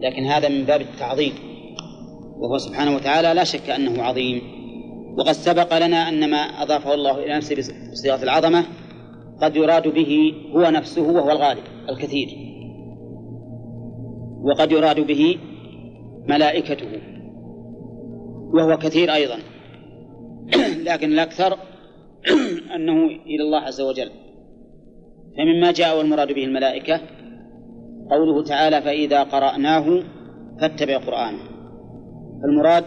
لكن هذا من باب التعظيم. وهو سبحانه وتعالى لا شك أنه عظيم. وقد سبق لنا أن ما أضافه الله إلى نفسه بصيغة العظمة قد يراد به هو نفسه وهو الغالب الكثير. وقد يراد به ملائكته وهو كثير أيضا. *clears throat* لكن الأكثر *clears throat* أنه إلى الله عز وجل. فمما جاء والمراد به الملائكة قوله تعالى فإذا قرأناه فاتبع قرآنه. المراد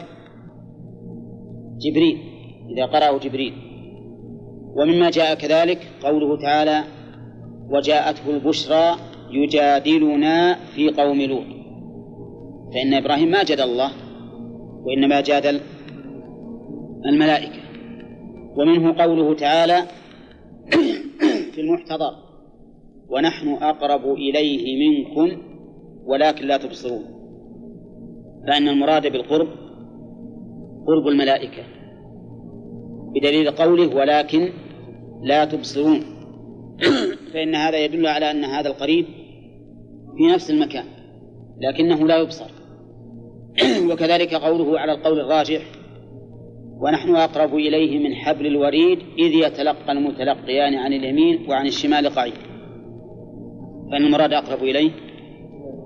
جبريل إذا قرأه جبريل. ومما جاء كذلك قوله تعالى وجاءته البشرى يجادلنا في قوم لوط. فإن إبراهيم ما جادل الله وإنما جادل الملائكة. ومنه قوله تعالى *coughs* في المحتضر ونحن أقرب إليه منكم ولكن لا تبصرون. فإن المراد بالقرب قرب الملائكة بدليل قوله ولكن لا تبصرون. *clears throat* فإن هذا يدل على أن هذا القريب في نفس المكان لكنه لا يبصر. *clears throat* وكذلك قوله على القول الراجح ونحن أقرب إليه من حبل الوريد إذ يتلقى المتلقيان عن اليمين وعن الشمال قعيد. فإن المراد أقرب إليه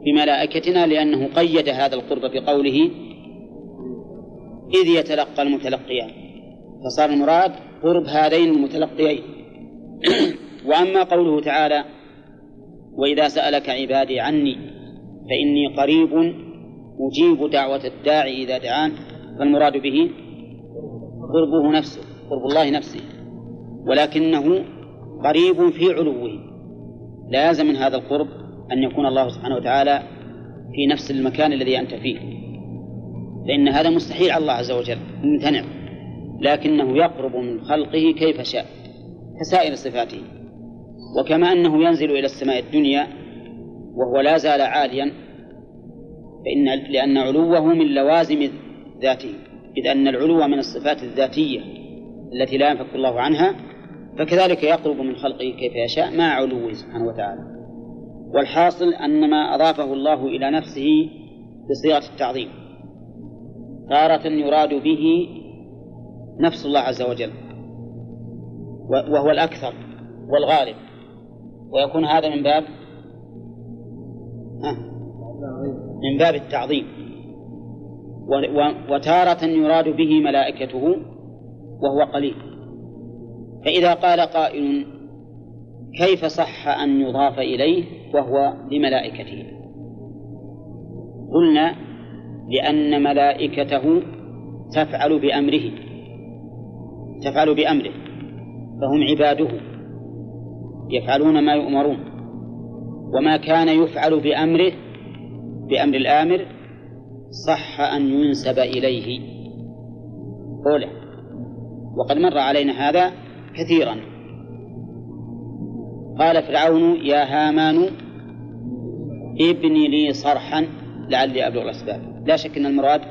بملائكتنا لأنه قيد هذا القرب بقوله إذ يتلقى المتلقيان. فصار المراد قرب هذين المتلقيين. *clears throat* وأما قوله تعالى وإذا سألك عبادي عني فإني قريب أجيب دعوة الداعي إذا دعان. فالمراد به قربه نفسه قرب الله نفسه. ولكنه قريب في علوه. لا يلزم من هذا القرب أن يكون الله سبحانه وتعالى في نفس المكان الذي أنت فيه. فإن هذا مستحيل على الله عز وجل ممتنع. لكنه يقرب من خلقه كيف شاء كسائر صفاته. وكما أنه ينزل إلى السماء الدنيا وهو لا زال عاليا فإن لأن علوه من لوازم ذاته. إذ أن العلو من الصفات الذاتية التي لا ينفك الله عنها فكذلك يقرب من خلقه كيف يشاء مع علوه سبحانه وتعالى. والحاصل أن ما أضافه الله إلى نفسه بصيغة التعظيم. تارة يراد به نفس الله عز وجل وهو الأكثر والغالب. ويكون هذا من باب من باب التعظيم. وتارة يراد به ملائكته وهو قليل. فإذا قال قائل كيف صح أن يضاف إليه وهو لملائكته قلنا لأن ملائكته تفعل بأمره تفعل بأمره فهم عباده يفعلون ما يؤمرون وما كان يفعل بأمره بأمر الآمر صح أن ينسب إليه. أولى وقد مر علينا هذا كثيرا. قال فرعون يا هامان ابني لي صرحا لعلي أبلغ الأسباب. لا شك أن المراد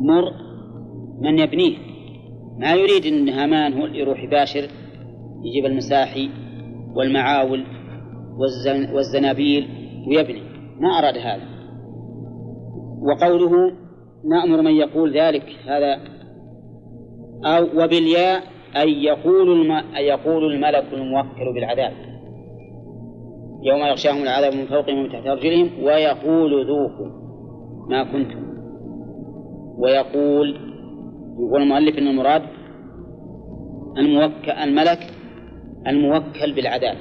مر من يبنيه. ما يريد أن هامان هو اللي يروح يباشر يجيب المساحي والمعاول والزنابيل ويبني. ما أراد هذا. وقوله نأمر من يقول ذلك هذا أو وبالياء أي يقول الم... أي يقول الملك الموكل بالعذاب. يوم يغشاهم العذاب من فوقهم ومن تحت أرجلهم ويقول ذوقوا ما كنتم. ويقول يقول المؤلف أن المراد الموكل الملك الموكل بالعذاب.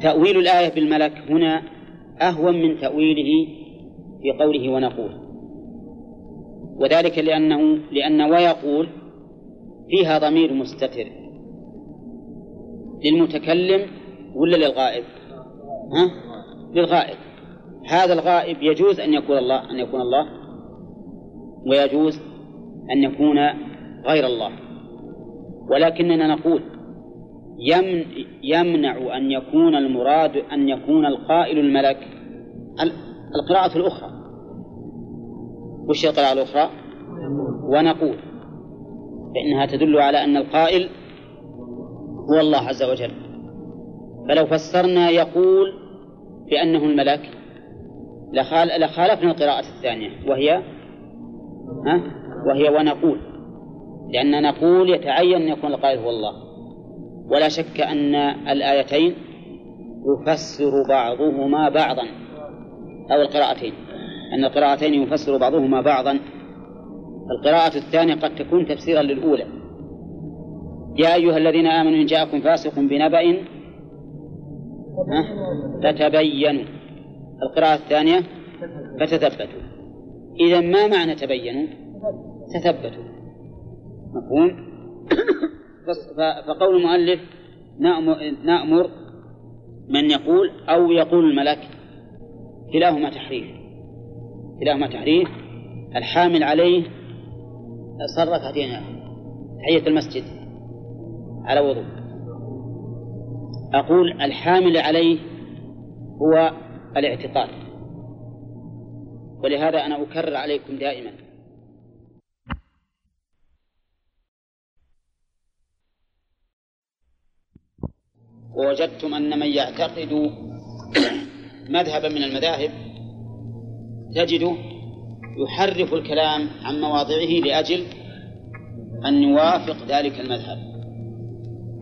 تأويل الآية بالملك هنا أهون من تأويله في قوله ونقول. وذلك لأنه لأن ويقول فيها ضمير مستتر للمتكلم ولا للغائب؟ ها؟ للغائب هذا الغائب يجوز أن يكون الله أن يكون الله ويجوز أن يكون غير الله ولكننا نقول يمنع أن يكون المراد أن يكون القائل الملك القراءة الأخرى وش القراءة الأخرى؟ ونقول فإنها تدل على أن القائل هو الله عز وجل. فلو فسرنا يقول بأنه الملك لخالفنا القراءة الثانية وهي ها؟ وهي ونقول لأن نقول يتعين أن يكون القائل هو الله. ولا شك أن الآيتين يفسر بعضهما بعضا أو القراءتين. أن القراءتين يفسر بعضهما بعضا. القراءة الثانية قد تكون تفسيرا للأولى. يا أيها الذين آمنوا إن جاءكم فاسق بنبأ فتبينوا. القراءة الثانية فتثبتوا. إذا ما معنى تبينوا؟ تثبتوا. مفهوم؟ فقول المؤلف نأمر من يقول أو يقول الملك كلاهما تحريف. كلاهما تحريف. الحامل عليه صار ركعتين تحية المسجد على وضوء. أقول الحامل عليه هو الاعتقاد ولهذا أنا أكرر عليكم دائما. ووجدتم أن من يعتقد *coughs* مذهبا من المذاهب تجده يحرف الكلام عن مواضعه لأجل أن يوافق ذلك المذهب.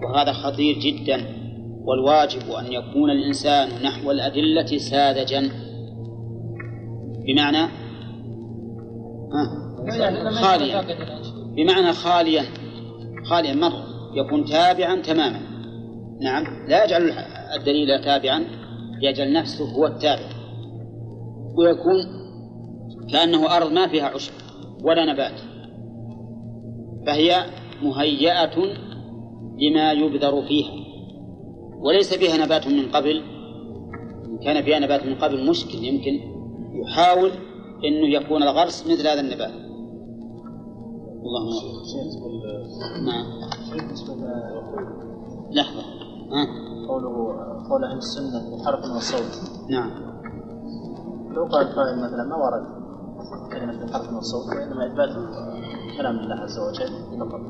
وهذا خطير جدا والواجب أن يكون الإنسان نحو الأدلة ساذجا. بمعنى؟ خاليا. بمعنى خاليا. خاليا مرة يكون تابعا تماما. نعم. لا يجعل الدليل تابعا يجعل نفسه هو التابع. ويكون كأنه أرض ما فيها عشب ولا نبات. فهي مهيئة لما يبذر فيها. وليس فيها نبات من قبل. إن كان فيها نبات من قبل مشكل يمكن يحاول أنه يكون الغرس مثل هذا النبات. اللهم نعم. لحظة. ها؟ قوله قول أهل السنة بحرف وصوت. نعم. لو قال قائل مثلا ما ورد. كلمة بحرف والصوت وإنما إثبات كلام الله عز وجل فقط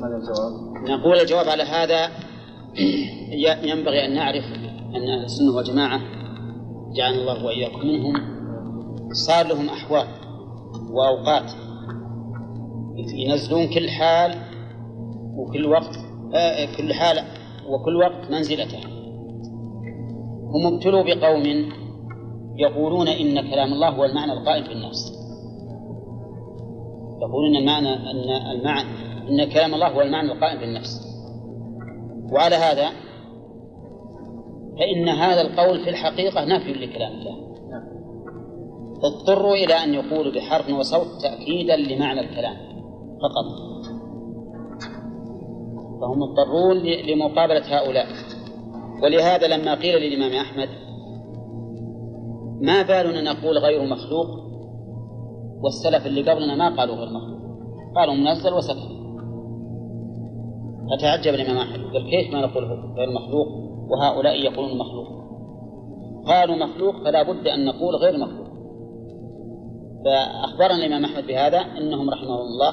ماذا الجواب؟ نقول الجواب على هذا *clears throat* ينبغي أن نعرف أن السنة والجماعة جعلنا الله وإياكم منهم صار لهم أحوال وأوقات ينزلون كل حال وكل وقت آه كل حال وكل وقت منزلته هم ابتلوا بقوم يقولون إن كلام الله هو المعنى القائم في النفس. يقولون المعنى أن المعنى أن كلام الله هو المعنى القائم في النفس. وعلى هذا فإن هذا القول في الحقيقة نفي لكلام الله. اضطروا إلى أن يقولوا بحرف وصوت تأكيدا لمعنى الكلام فقط. فهم مضطرون لمقابلة هؤلاء. ولهذا لما قيل للإمام أحمد ما بالنا نقول غير مخلوق؟ والسلف اللي قبلنا ما قالوا غير مخلوق. قالوا منزل وسكت فتعجب الإمام أحمد قال كيف ما نقول غير مخلوق وهؤلاء يقولون مخلوق؟ قالوا مخلوق فلا بد أن نقول غير مخلوق. فأخبرنا الإمام أحمد بهذا أنهم رحمه الله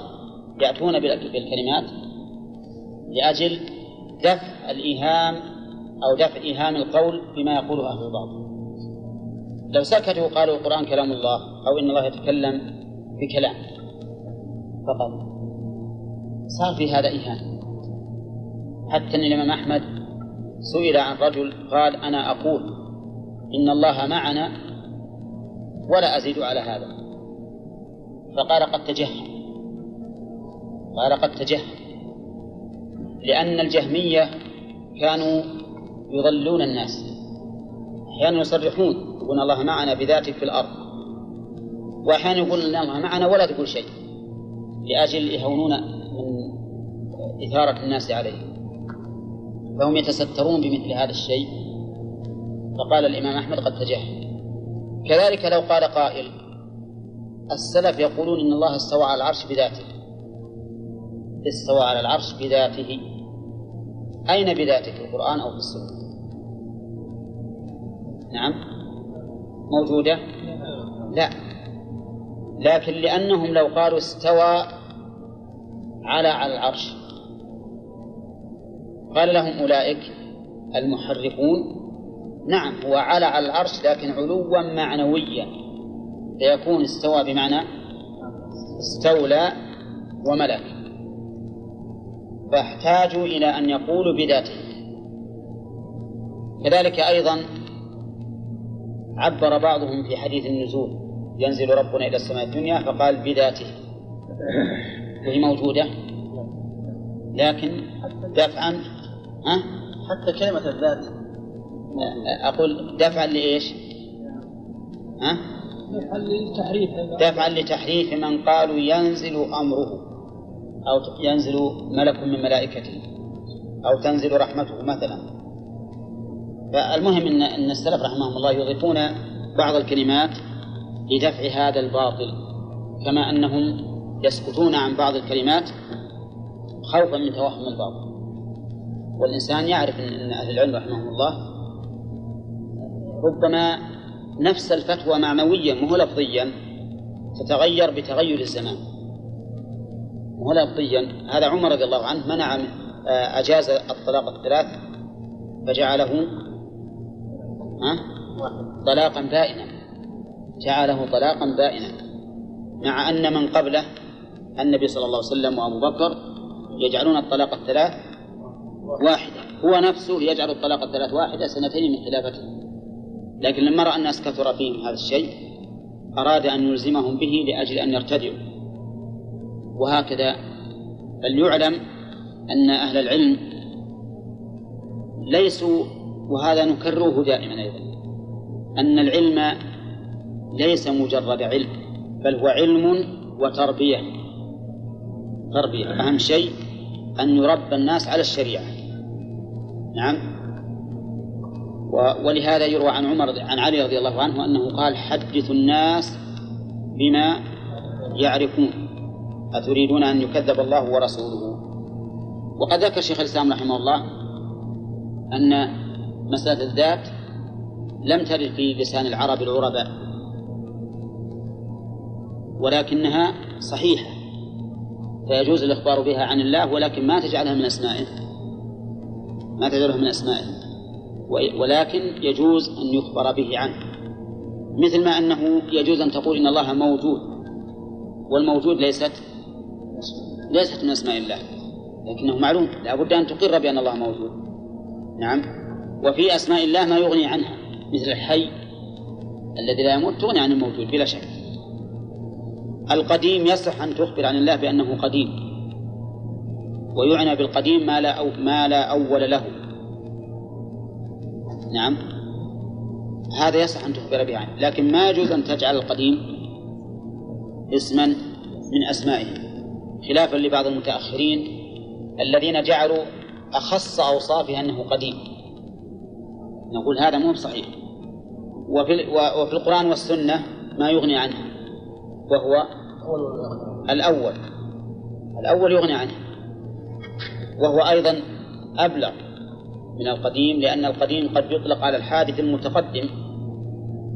يأتون بالكلمات لأجل دفع الإيهام أو دفع إيهام القول بما يقوله أهل الباطل. لو سكتوا وقالوا القرآن كلام الله أو إن الله يتكلم بكلام. فقط. صار في هذا إيهام. حتى أن الإمام أحمد سئل عن رجل قال أنا أقول إن الله معنا ولا أزيد على هذا. فقال قد تجهم قال قد تجهم لأن الجهمية كانوا يضلون الناس. أحيانا يصرحون يقولون الله معنا بذاته في الأرض. وأحيانا يقولون الله معنا ولا تقول شيء. لأجل يهونون من إثارة الناس عليه. فهم يتسترون بمثل هذا الشيء. فقال الإمام أحمد قد تجاهل كذلك لو قال قائل السلف يقولون إن الله استوى على العرش بذاته. استوى على العرش بذاته. أين بذاته؟ في القرآن أو في السنة؟ نعم. موجودة؟ لا. لكن لأنهم لو قالوا استوى على على العرش قال لهم أولئك المحرفون. نعم هو على على العرش لكن علوا معنويا. فيكون استوى بمعنى استولى وملك. فاحتاجوا إلى أن يقولوا بذاته. كذلك أيضا عبر بعضهم في حديث النزول ينزل ربنا إلى السماء الدنيا فقال بذاته وهي موجودة لكن دفعا ها؟ حتى كلمة الذات أقول دفعا لإيش؟ ها؟ للتحريف دفعا لتحريف من قالوا ينزل أمره أو ينزل ملك من ملائكته أو تنزل رحمته مثلا فالمهم أن أن السلف رحمهم الله يضيفون بعض الكلمات لدفع هذا الباطل كما أنهم يسكتون عن بعض الكلمات خوفا من توهم الباطل. والإنسان يعرف أن أهل العلم رحمهم الله ربما نفس الفتوى معنويا مو لفظيا تتغير بتغير الزمان. مو لفظيا. هذا عمر رضي الله عنه منع آه، أجاز الطلاق الثلاث فجعله ها؟ طلاقا بائنا. جعله طلاقا بائنا. مع أن من قبله النبي صلى الله عليه وسلم وأبو بكر يجعلون الطلاق الثلاث واحدة. هو نفسه يجعل الطلاق الثلاث واحدة سنتين من خلافته. لكن لما رأى الناس كثر فيهم هذا الشيء أراد أن يلزمهم به لأجل أن يرتدعوا. وهكذا فليعلم أن أهل العلم ليسوا وهذا نكرره دائما أيضا أن العلم ليس مجرد علم بل هو علم وتربية. تربية أهم شيء أن يربى الناس على الشريعة. نعم. ولهذا يروى عن عمر عن علي رضي الله عنه أنه قال حدثوا الناس بما يعرفون. أتريدون أن يكذب الله ورسوله؟ وقد ذكر شيخ الإسلام رحمه الله أن مسألة الذات لم ترد في لسان العرب العرباء ولكنها صحيحة فيجوز الإخبار بها عن الله ولكن ما تجعلها من أسمائه ما تجعلها من أسمائه ولكن يجوز أن يخبر به عنه مثل ما أنه يجوز أن تقول إن الله موجود والموجود ليست ليست من أسماء الله لكنه معلوم لا بد أن تقر بأن الله موجود نعم. وفي أسماء الله ما يغني عنها مثل الحي الذي لا يموت تغني عن الموجود بلا شك. القديم يصح أن تخبر عن الله بأنه قديم ويعنى بالقديم ما لا أو ما لا أول له. نعم. هذا يصح أن تخبر به عنه لكن ما يجوز أن تجعل القديم اسما من أسمائه خلافا لبعض المتأخرين الذين جعلوا أخص أوصافه أنه قديم. نقول هذا مو صحيح. وفي, وفي القرآن والسنة ما يغني عنه وهو الأول. الأول يغني عنه. وهو أيضا أبلغ من القديم لأن القديم قد يطلق على الحادث المتقدم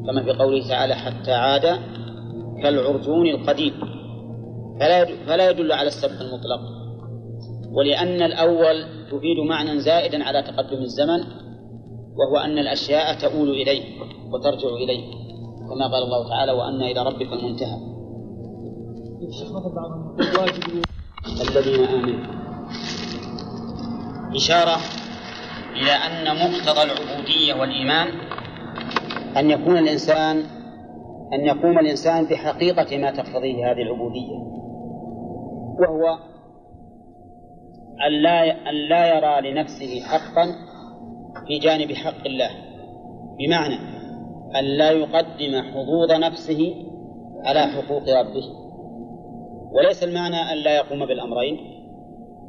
كما في قوله تعالى حتى عاد كالعرجون القديم فلا فلا يدل على السبق المطلق. ولأن الأول تفيد معنى زائدا على تقدم الزمن وهو أن الأشياء تؤول إليه وترجع إليه كما قال الله تعالى وأن إلى ربك المنتهى. الذين آمنوا. إشارة إلى أن مقتضى العبودية والإيمان أن يكون الإنسان أن يقوم الإنسان بحقيقة ما تقتضيه هذه العبودية وهو أن لا أن لا يرى لنفسه حقا في جانب حق الله. بمعنى أن لا يقدم حظوظ نفسه على حقوق ربه. وليس المعنى أن لا يقوم بالأمرين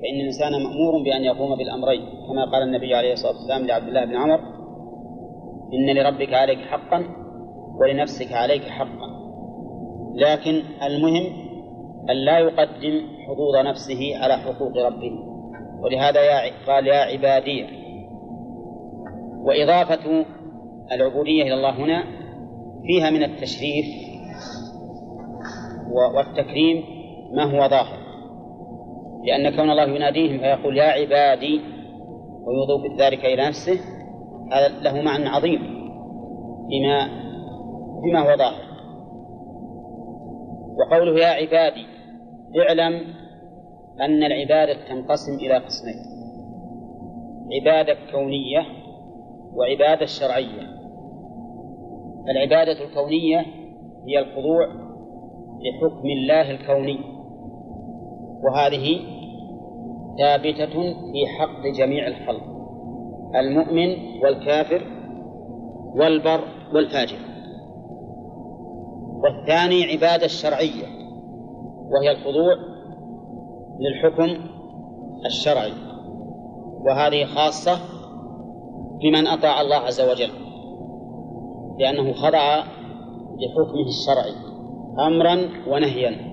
فإن الإنسان مأمور بأن يقوم بالأمرين. كما قال النبي عليه الصلاة والسلام لعبد الله بن عمر إن لربك عليك حقا ولنفسك عليك حقا. لكن المهم أن لا يقدم حظوظ نفسه على حقوق ربه. ولهذا يا قال يا عبادي وإضافة العبودية إلى الله هنا فيها من التشريف والتكريم ما هو ظاهر. لأن كون الله يناديهم فيقول يا عبادي ويضيف ذلك إلى نفسه هذا له معنى عظيم بما بما هو ظاهر. وقوله يا عبادي اعلم أن العبادة تنقسم إلى قسمين عبادة كونية وعبادة شرعية. العبادة الكونية هي الخضوع لحكم الله الكوني. وهذه ثابتة في حق جميع الخلق المؤمن والكافر والبر والفاجر. والثاني عبادة الشرعية وهي الخضوع للحكم الشرعي. وهذه خاصة بمن أطاع الله عز وجل لأنه خضع لحكمه الشرعي أمرا ونهيا.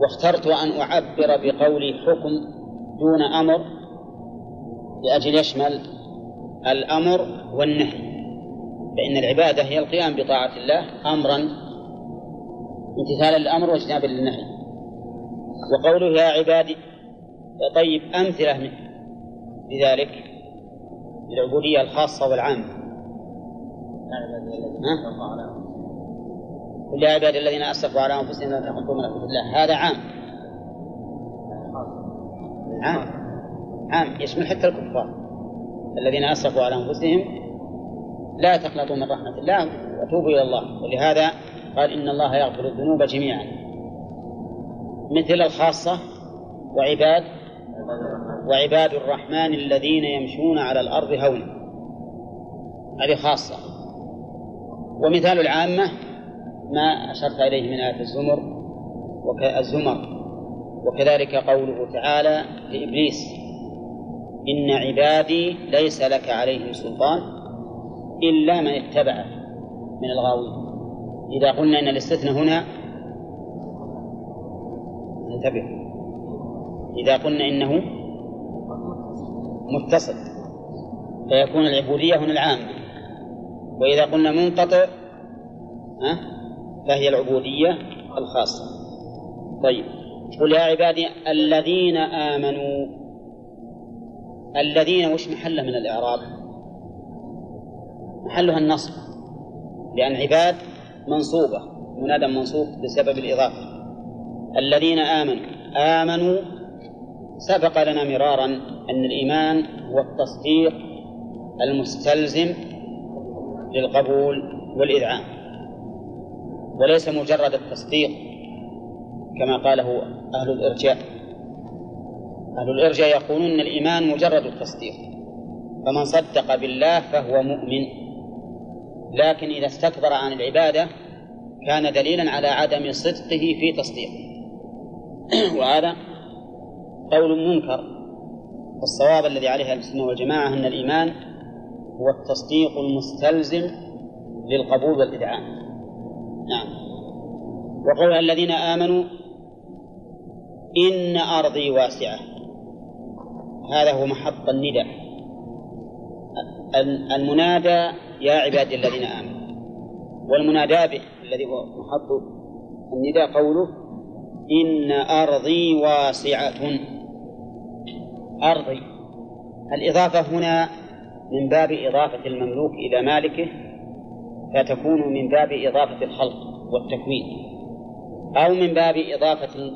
واخترت أن أعبر بقولي حكم دون أمر لأجل يشمل الأمر والنهي فإن العبادة هي القيام بطاعة الله أمرا امتثالا للأمر واجتنابا للنهي وقوله يا عبادي طيب أمثلة لذلك. للعبودية الخاصة والعامة. قل يا عبادي الذين أسرفوا على أنفسهم لا تقنطوا من الله. هذا عام. عام. عام. يشمل حتى الكفار. الذين أسرفوا على أنفسهم لا تقنطوا من رحمة الله وتوبوا إلى الله. ولهذا قال إن الله يغفر الذنوب جميعا. مثل الخاصة وعباد وعباد الرحمن الذين يمشون على الأرض هونا. هذه خاصة. ومثال العامة ما أشرت إليه من آية الزمر الزمر. وكذلك قوله تعالى لإبليس إن عبادي ليس لك عليهم سلطان إلا من اتبعك من الغاوين. إذا قلنا إن الاستثناء هنا انتبه إذا قلنا إنه متصل فيكون العبودية هنا العامة. وإذا قلنا منقطع فهي العبودية الخاصة. طيب قل يا عبادي الذين آمنوا الذين وش محله من الإعراب؟ محلها النصب. لأن عباد منصوبة منادى منصوب بسبب الإضافة. الذين آمنوا آمنوا سبق لنا مرارا أن الإيمان هو التصديق المستلزم للقبول والإذعان وليس مجرد التصديق كما قاله أهل الإرجاء. أهل الإرجاء يقولون أن الإيمان مجرد التصديق فمن صدق بالله فهو مؤمن. لكن إذا استكبر عن العبادة كان دليلا على عدم صدقه في تصديقه. *clears throat* وهذا قول منكر والصواب الذي عليه أهل السنة والجماعة أن الإيمان هو التصديق المستلزم للقبول والإذعان نعم. وقول الذين آمنوا إن أرضي واسعة. هذا هو محط النداء. المنادى يا عبادي الذين آمنوا. والمنادى به الذي هو محط النداء قوله إن أرضي واسعة. أرضي. الإضافة هنا من باب إضافة المملوك إلى مالكه فتكون من باب إضافة الخلق والتكوين أو من باب إضافة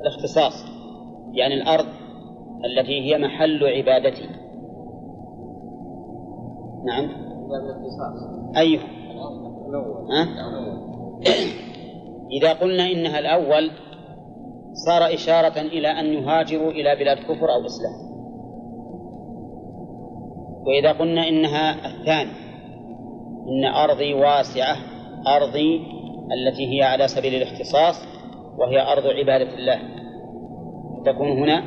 الاختصاص يعني الأرض التي هي محل عبادتي. نعم. أيوه. أه؟ *coughs* إذا قلنا إنها الأول صار إشارة إلى أن يهاجروا إلى بلاد كفر أو إسلام. وإذا قلنا إنها الثاني إن أرضي واسعة أرضي التي هي على سبيل الاختصاص وهي أرض عبادة الله. تكون هنا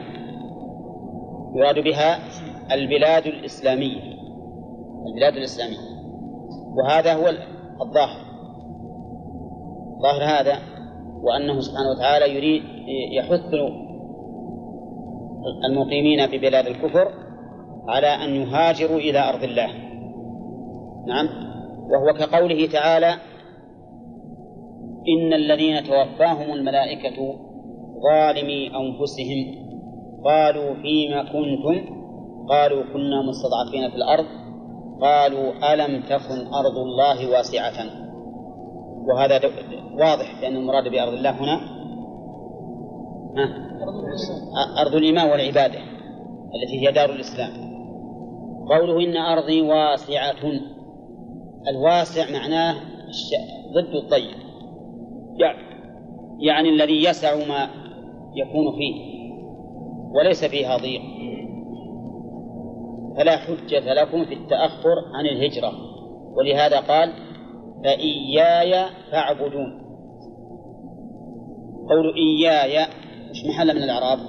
يراد بها البلاد الإسلامية البلاد الإسلامية. وهذا هو الظاهر. ظاهر هذا وأنه سبحانه وتعالى يريد يحث المقيمين في بلاد الكفر على أن يهاجروا إلى أرض الله. نعم. وهو كقوله تعالى إن الذين توفاهم الملائكة ظالمي أنفسهم. قالوا فيما كنتم؟ قالوا كنا مستضعفين في الأرض. قالوا ألم تكن أرض الله واسعة؟ وهذا واضح لأن المراد بأرض الله هنا؟ أرض الإيمان والعبادة التي هي دار الإسلام. قوله إن أرضي واسعة. الواسع معناه ضد الضيق يعني الذي يسع ما يكون فيه وليس فيها ضيق. فلا حجة لكم في التأخر عن الهجرة. ولهذا قال فإياي فاعبدون. قول إياي. مش محل من الإعراب؟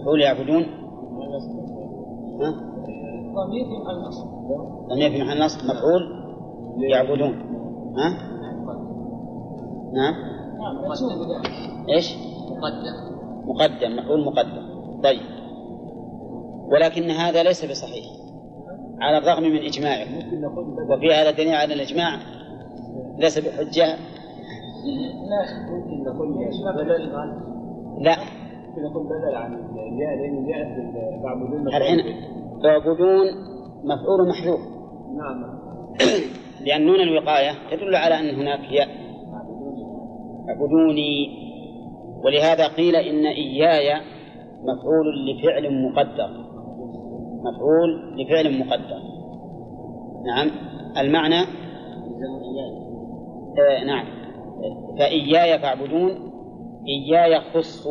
مفعول يعبدون؟ ضمير في محل نصب في محل نصب. مفعول يعبدون. ها؟ نعم. إيش؟ مقدم مقدم. مفعول مقدم. طيب. ولكن هذا ليس بصحيح. على الرغم من إجماعه. وفي هذا دليل على الإجماع. ليس بحجة. لا ممكن نقول بدل لا. ممكن نقول بدل عن الياء لأن جاءت تعبدون الحين تعبدون مفعول محذوف. نعم. *clears throat* لأن نون الوقاية تدل على أن هناك ياء. اعبدوني. ولهذا قيل إن إياي مفعول لفعل مقدر. مفعول لفعل مقدر نعم. المعنى؟ آه نعم. فإياي فاعبدون إياي خص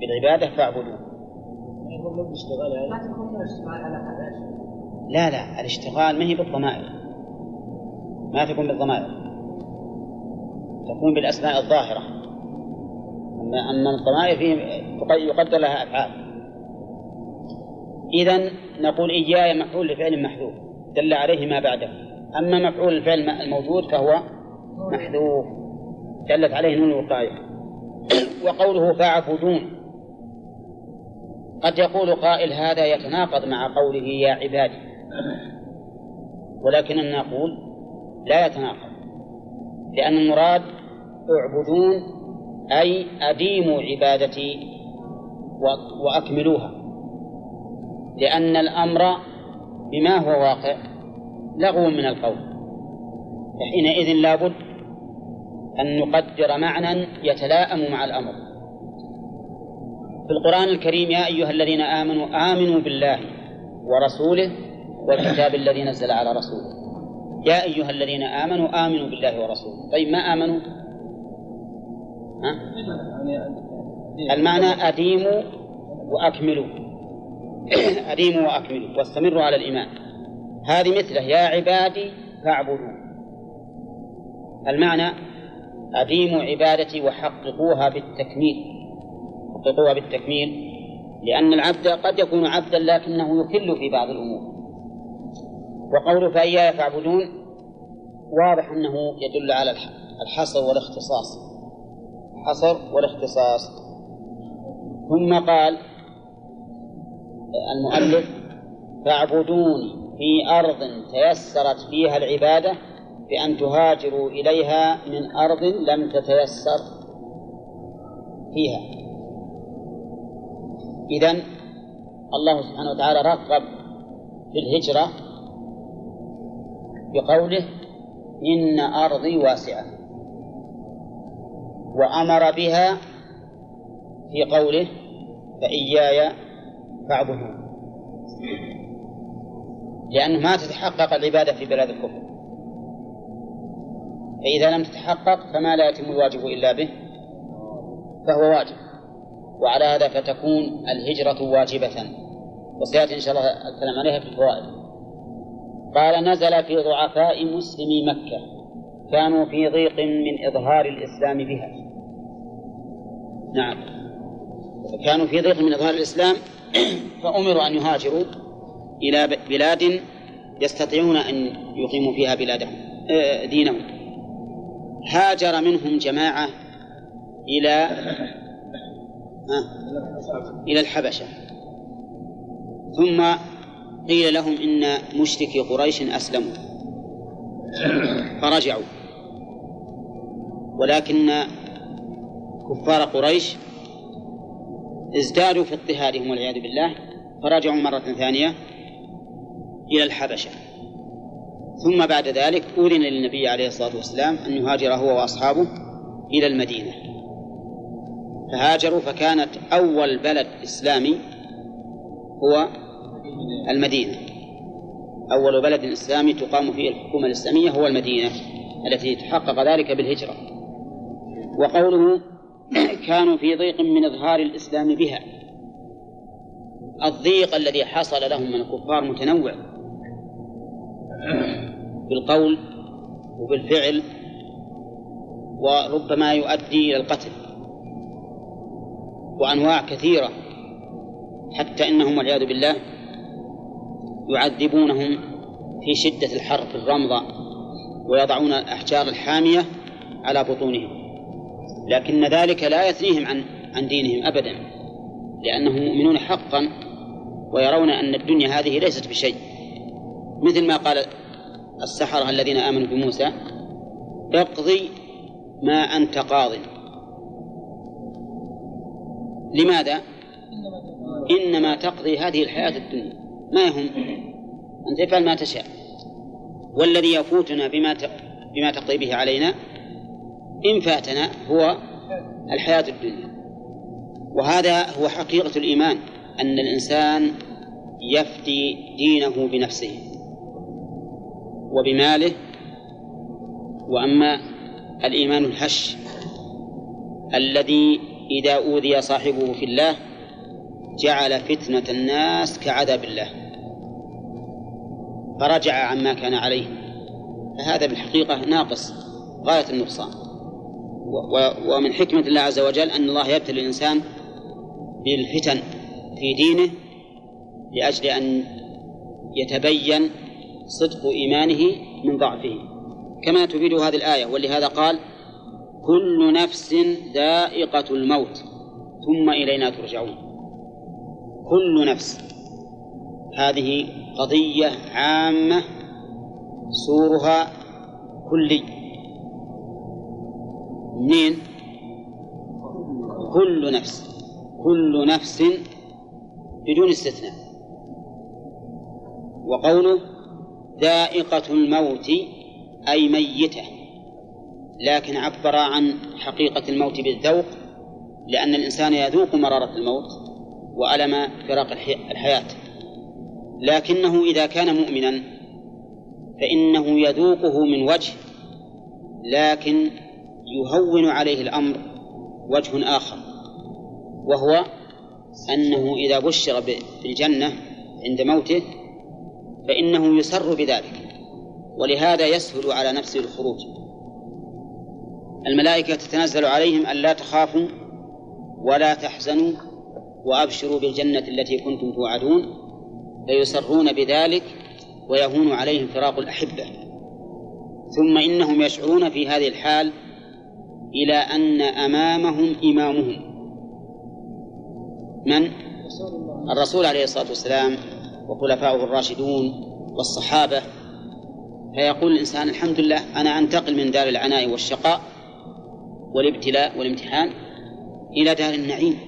بالعبادة فاعبدون. لا لا الاشتغال ما هي بالضمائر. ما تكون بالضمائر. تكون بالأسماء الظاهرة. أما أما الضمائر فيه يقدر لها أفعال. إذا نقول إياي مفعول لفعل محذوف دل عليه ما بعده. أما مفعول الفعل الموجود فهو محذوف. دلت عليه نون الوقاية. *coughs* وقوله فاعبدون. قد يقول قائل هذا يتناقض مع قوله يا عبادي. ولكننا نقول لا يتناقض. لأن المراد اعبدون أي أديموا عبادتي وأكملوها. لأن الأمر بما هو واقع لغو من القول. فحينئذ لابد أن نقدر معنى يتلاءم مع الأمر. في القرآن الكريم يا أيها الذين آمنوا آمنوا بالله ورسوله والكتاب الذي نزل على رسوله. يا أيها الذين آمنوا آمنوا بالله ورسوله. طيب ما آمنوا؟ ها؟ المعنى أديموا وأكملوا. *coughs* أديموا وأكملوا واستمروا على الإيمان. هذه مثله يا عبادي فاعبدون المعنى أديموا عبادتي وحققوها بالتكميل. حققوها بالتكميل لأن العبد قد يكون عبدا لكنه يكل في بعض الأمور. وقوله فإياي فاعبدون واضح أنه يدل على الحصر والاختصاص. الحصر والاختصاص. ثم قال المؤلف فاعبدوني في أرض تيسرت فيها العبادة بأن تهاجروا إليها من أرض لم تتيسر فيها. إذا الله سبحانه وتعالى رغب في الهجرة بقوله إن أرضي واسعة وأمر بها في قوله فإياي فاعبدون لأنه ما تتحقق العبادة في بلاد الكفر. فإذا لم تتحقق فما لا يتم الواجب إلا به فهو واجب. وعلى هذا فتكون الهجرة واجبة وسيأتي إن شاء الله الكلام عليها في الفوائد. قال نزل في ضعفاء مسلمي مكة كانوا في ضيق من إظهار الإسلام بها. نعم. كانوا في ضيق من إظهار الإسلام فأمروا أن يهاجروا إلى بلاد يستطيعون أن يقيموا فيها بلادهم آه، دينهم. هاجر منهم جماعة إلى إلى الحبشة. ثم قيل لهم إن مشركي قريش أسلموا. فرجعوا. ولكن كفار قريش ازدادوا في اضطهادهم والعياذ بالله فرجعوا مرة ثانية إلى الحبشة. ثم بعد ذلك أذن للنبي عليه الصلاة والسلام أن يهاجر هو وأصحابه إلى المدينة. فهاجروا فكانت أول بلد إسلامي هو المدينة. أول بلد إسلامي تقام فيه الحكومة الإسلامية هو المدينة التي تحقق ذلك بالهجرة. وقوله كانوا في ضيق من إظهار الإسلام بها. الضيق الذي حصل لهم من الكفار متنوع. بالقول وبالفعل وربما يؤدي إلى القتل. وأنواع كثيرة. حتى إنهم والعياذ بالله يعذبونهم في شدة الحر في الرمضة ويضعون الأحجار الحامية على بطونهم. لكن ذلك لا يثنيهم عن عن دينهم أبدا لأنهم مؤمنون حقا ويرون أن الدنيا هذه ليست بشيء. مثل ما قال السحرة الذين آمنوا بموسى اقضي ما أنت قاض. لماذا؟ إنما تقضي هذه الحياة الدنيا. ما يهم؟ أنت افعل ما تشاء. والذي يفوتنا بما بما تقضي به علينا إن فاتنا هو الحياة الدنيا. وهذا هو حقيقة الإيمان أن الإنسان يفدي دينه بنفسه وبماله. وأما الإيمان الهش الذي إذا أوذي صاحبه في الله جعل فتنة الناس كعذاب الله. فرجع عما كان عليه. فهذا بالحقيقة ناقص غاية النقصان. ومن حكمة الله عز وجل أن الله يبتلي الإنسان بالفتن في دينه لأجل أن يتبين صدق إيمانه من ضعفه. كما تفيد هذه الآية ولهذا قال كل نفس ذائقة الموت ثم إلينا ترجعون. كل نفس. هذه قضية عامة سورها كلي. منين؟ كل نفس كل نفس بدون استثناء. وقوله ذائقة الموت أي ميتة. لكن عبر عن حقيقة الموت بالذوق لأن الإنسان يذوق مرارة الموت وألم فراق الحياة. لكنه إذا كان مؤمنا فإنه يذوقه من وجه لكن يهون عليه الأمر وجه آخر وهو أنه إذا بشر بالجنة عند موته فإنه يسر بذلك ولهذا يسهل على نفسه الخروج. الملائكة تتنزل عليهم أن لا تخافوا ولا تحزنوا وأبشروا بالجنة التي كنتم توعدون فيسرون بذلك ويهون عليهم فراق الأحبة. ثم إنهم يشعرون في هذه الحال إلى أن أمامهم إمامهم. من؟ الرسول عليه الصلاة والسلام وخلفاؤه الراشدون والصحابة. فيقول الإنسان الحمد لله أنا أنتقل من دار العناء والشقاء والابتلاء والامتحان إلى دار النعيم.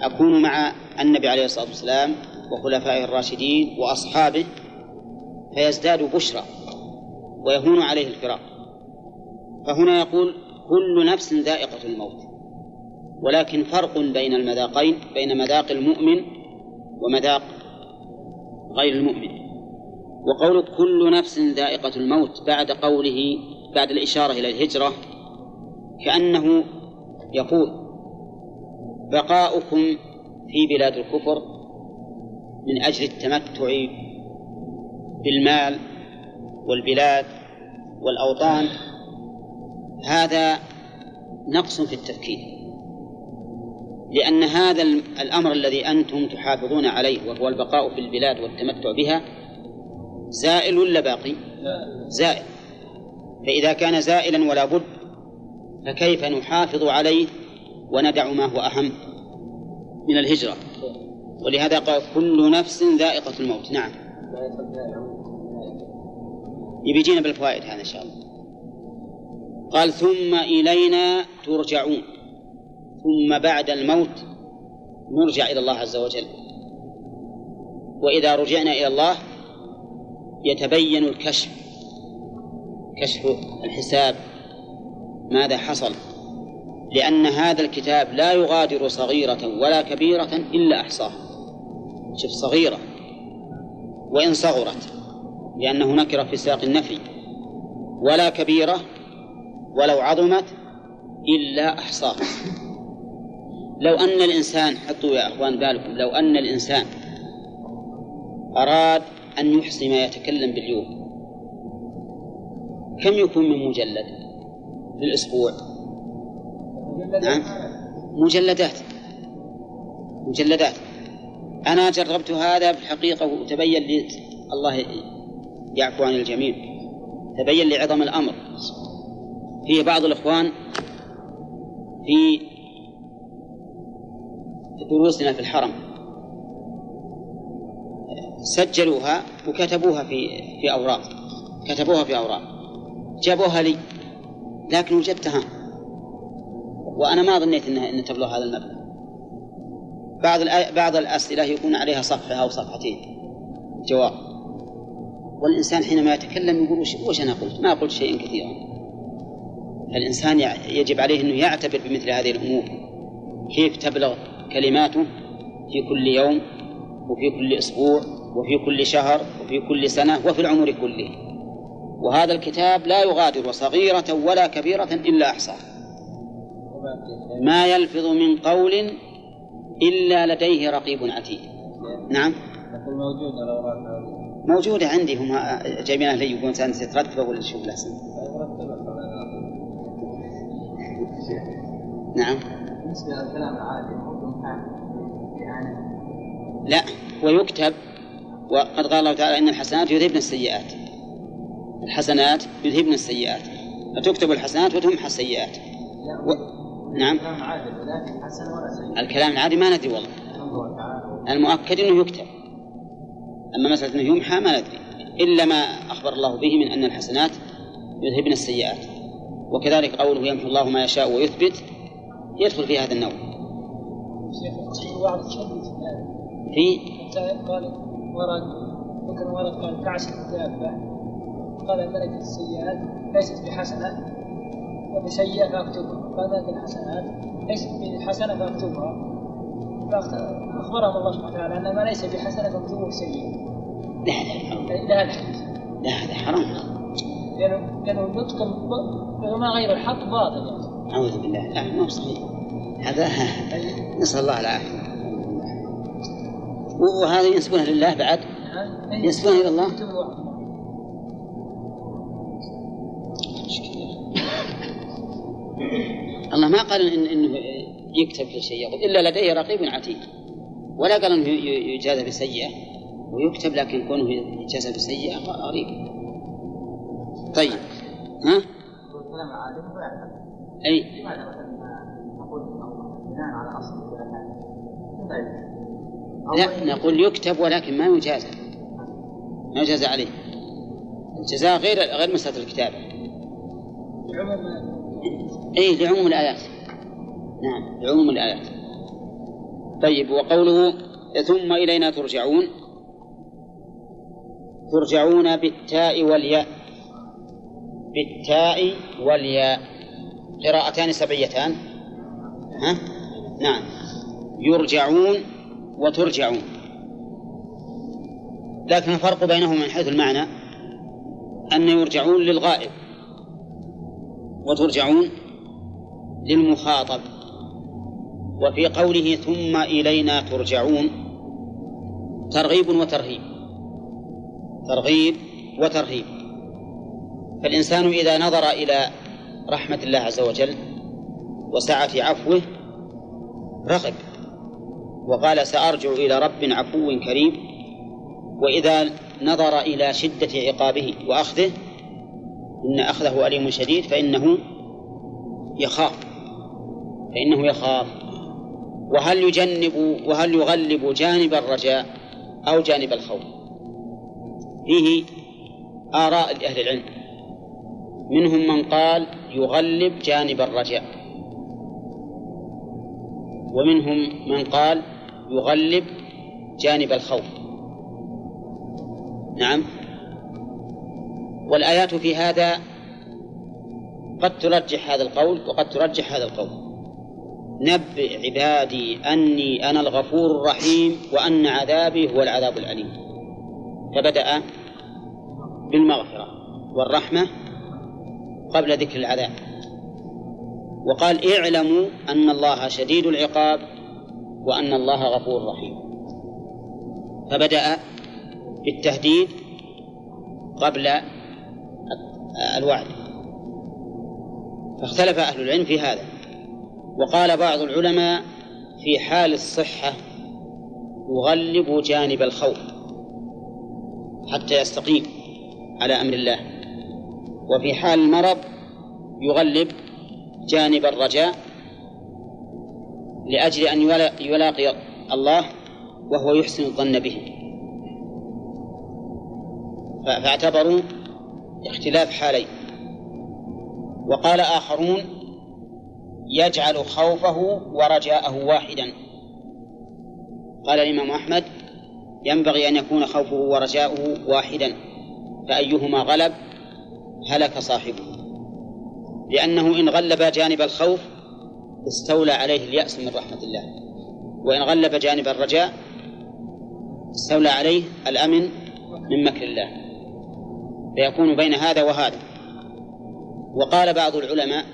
أكون مع النبي عليه الصلاة والسلام وخلفائه الراشدين وأصحابه فيزداد بشرى ويهون عليه الفراق. فهنا يقول كل نفس ذائقة الموت ولكن فرق بين المذاقين بين مذاق المؤمن ومذاق غير المؤمن. وقول كل نفس ذائقة الموت بعد قوله بعد الإشارة إلى الهجرة كأنه يقول بقاؤكم في بلاد الكفر من أجل التمتع بالمال والبلاد والأوطان هذا نقص في التفكير. لأن هذا الأمر الذي أنتم تحافظون عليه وهو البقاء في البلاد والتمتع بها زائل ولا باقي؟ زائل. فإذا كان زائلا ولا بد فكيف نحافظ عليه وندع ما هو أهم من الهجرة؟ ولهذا قال كل نفس ذائقة الموت. نعم. يبي يجينا بالفوائد هذا إن شاء الله. قال ثم إلينا ترجعون. ثم بعد الموت نرجع إلى الله عز وجل. وإذا رجعنا إلى الله يتبين الكشف. كشف الحساب ماذا حصل. لأن هذا الكتاب لا يغادر صغيرة ولا كبيرة إلا أحصاها. شوف صغيرة وإن صغرت لأنه نكر في سياق النفي. ولا كبيرة ولو عظمت إلا أحصاها. لو أن الإنسان حطوا يا أخوان بالكم لو أن الإنسان أراد أن يحصي ما يتكلم باليوم كم يكون من مجلد للأسبوع نعم. مجلدات. مجلدات. أنا جربت هذا في الحقيقة وتبين لي الله يعفو عن الجميع تبين لي عظم الأمر. في بعض الإخوان في دروسنا في الحرم سجلوها وكتبوها في في أوراق. كتبوها في أوراق. جابوها لي لكن وجدتها. وأنا ما ظنيت إنها إن تبلغ هذا المبلغ. بعض بعض الأسئلة يكون عليها صفحة أو صفحتين. جواب. والإنسان حينما يتكلم يقول وش أنا قلت؟ ما قلت شيئا كثيرا. الإنسان يجب عليه أنه يعتبر بمثل هذه الأمور. كيف تبلغ كلماته في كل يوم وفي كل أسبوع وفي كل شهر وفي كل سنة وفي العمر كله. وهذا الكتاب لا يغادر صغيرة ولا كبيرة إلا أحصاها ما يلفظ من قول إلا لديه رقيب عتيد. نعم؟ موجودة موجودة عندي هم جايبينها لي يقولون ترتبه ولا شوف نعم. بالنسبة للكلام العادي لا ويكتب وقد قال الله تعالى إن الحسنات يذهبن السيئات. الحسنات يذهبن السيئات. فتكتب الحسنات وتمحى السيئات و... نعم. الكلام العادي لكن حسن ولا الكلام العادي ما ندري والله. المؤكد إنه يكتب. أما مسألة إنه يمحى ما ندري. إلا ما أخبر الله به من أن الحسنات يذهبن السيئات. وكذلك قوله يمحو الله ما يشاء ويثبت. يدخل في هذا النوع. في قال ورد ذكر ورد قال تعس الدابة قال ملكة السيئات ليست بحسنة. وبسيئة فاكتبها. قال ملكة الحسنات. ليست بحسنة فاكتبها. فأخبرهم الله سبحانه وتعالى أن ما ليس بحسنة فاكتبوه سيئة. لا لا لا لا هذا حرام. لأنه النطق ما غير الحق باطل يعني. أعوذ بالله. لا ما هو صحيح. هذا نسأل الله العافية. وهذا ينسبونه لله بعد؟ ينسبونه إلى الله؟ *laughs* الله ما قال إن إنه يكتب كل شيء يقول إلا لديه رقيب عتيد. ولا قال إنه يجازى بسيئة. ويكتب لكن كونه يجازى بسيئة غريب. طيب. ها؟ أي. لا نقول يكتب ولكن ما يجازى ما يجازى عليه. الجزاء غير غير مسألة الكتابة. أي لعموم الآيات. نعم لعموم الآيات. طيب وقوله ثم إلينا ترجعون. ترجعون بالتاء والياء. بالتاء والياء. قراءتان سبعيتان؟ ها؟ نعم. يرجعون وترجعون. لكن الفرق بينهما من حيث المعنى أن يرجعون للغائب وترجعون للمخاطب. وفي قوله ثم إلينا ترجعون ترغيب وترهيب. ترغيب وترهيب. فالإنسان إذا نظر إلى رحمة الله عز وجل وسعة عفوه رغب وقال سأرجع إلى رب عفو كريم وإذا نظر إلى شدة عقابه وأخذه إن أخذه أليم شديد فإنه يخاف فإنه يخاف. وهل يجنب وهل يغلب جانب الرجاء أو جانب الخوف؟ فيه آراء لأهل العلم منهم من قال يغلب جانب الرجاء. ومنهم من قال يغلب جانب الخوف. نعم. والآيات في هذا قد ترجح هذا القول وقد ترجح هذا القول. نبئ عبادي أني أنا الغفور الرحيم وأن عذابي هو العذاب الأليم. فبدأ بالمغفرة والرحمة قبل ذكر العذاب وقال اعلموا أن الله شديد العقاب وأن الله غفور رحيم. فبدأ بالتهديد قبل الوعد. فاختلف أهل العلم في هذا. وقال بعض العلماء في حال الصحة يغلب جانب الخوف حتى يستقيم على أمر الله. وفي حال المرض يغلب جانب الرجاء لأجل أن يلاقي الله وهو يحسن الظن به. فاعتبروا اختلاف حالين. وقال آخرون يجعل خوفه ورجاءه واحدا. قال الإمام أحمد ينبغي أن يكون خوفه ورجاؤه واحدا فأيهما غلب؟ هلك صاحبه. لأنه إن غلب جانب الخوف استولى عليه اليأس من رحمة الله. وإن غلب جانب الرجاء استولى عليه الأمن من مكر الله. فيكون بين هذا وهذا. وقال بعض العلماء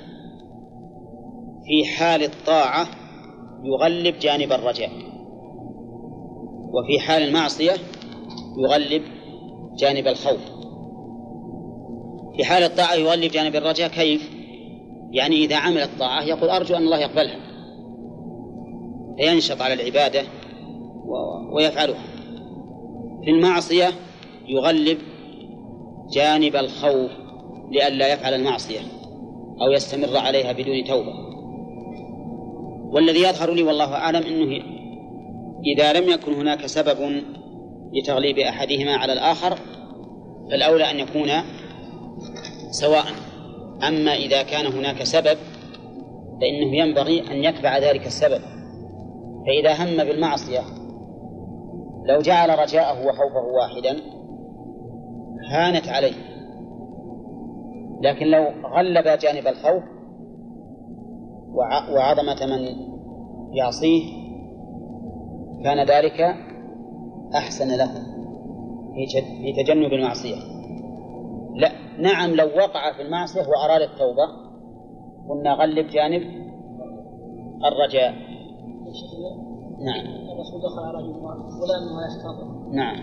في حال الطاعة يغلب جانب الرجاء. وفي حال المعصية يغلب جانب الخوف. في حال الطاعة يغلب جانب الرجاء كيف؟ يعني إذا عمل الطاعة يقول أرجو أن الله يقبلها. فينشط على العبادة ويفعلها. في المعصية يغلب جانب الخوف لئلا يفعل المعصية أو يستمر عليها بدون توبة. والذي يظهر لي والله أعلم أنه إذا لم يكن هناك سبب لتغليب أحدهما على الآخر فالأولى أن يكون سواء. أما إذا كان هناك سبب فإنه ينبغي أن يتبع ذلك السبب. فإذا هم بالمعصية لو جعل رجاءه وخوفه واحدا هانت عليه. لكن لو غلب جانب الخوف وعظمة من يعصيه كان ذلك أحسن له في تجنب المعصية. لا. نعم لو وقع في المعصية وأراد التوبة قلنا غلب جانب الرجاء. نعم. الرسول دخل على رجل ما يحتاط نعم.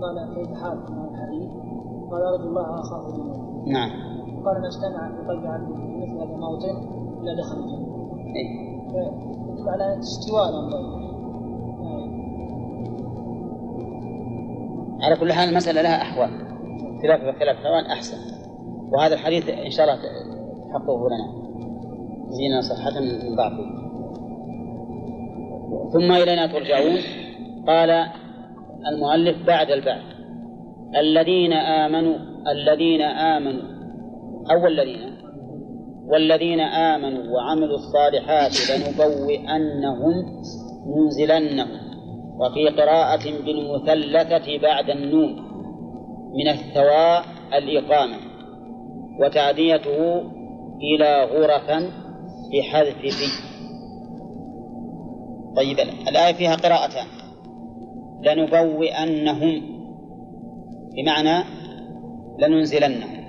قال كيف حالك؟ مع الحديث؟ قال أرجو الله أخاف الموت نعم. قال ما اجتمع في قلب عبد مثل هذا الموطن إلا دخل الجنة. إيه؟ فيدل على استواء الأمرين على كل حال المسألة لها أحوال. خلاف خلاف الأحوال أحسن. وهذا الحديث إن شاء الله تحققه لنا. زينا صحة من ضعفه ثم إلينا ترجعون. قال المؤلف بعد البعث الذين آمنوا الذين آمنوا. أو الذين. والذين آمنوا وعملوا الصالحات لنبوئنهم ننزلنهم وفي قراءة بالمثلثة بعد النون. من الثواء الإقامة وتعديته إلى غرفا بحذف في طيب الآية فيها قراءتان. لنبوئنهم بمعنى لننزلنهم.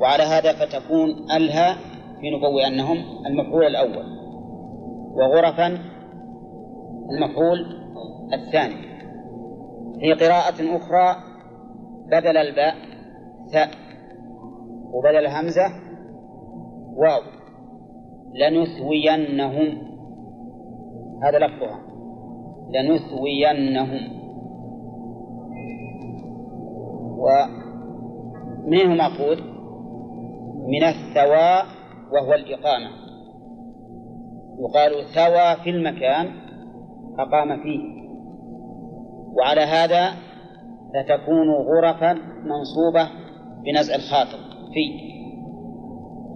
وعلى هذا فتكون ألها في نبوئنهم المفعول الأول وغرفا المفعول الثاني. في قراءة أخرى بدل الباء ثاء وبدل الهمزة واو. لنثوينهم. هذا لفظها. لنثوينهم. ومن هو مأخوذ من الثواء وهو الإقامة. يقال ثوى في المكان أقام فيه. وعلى هذا فتكون غرفا منصوبة بنزع الخاطر. في.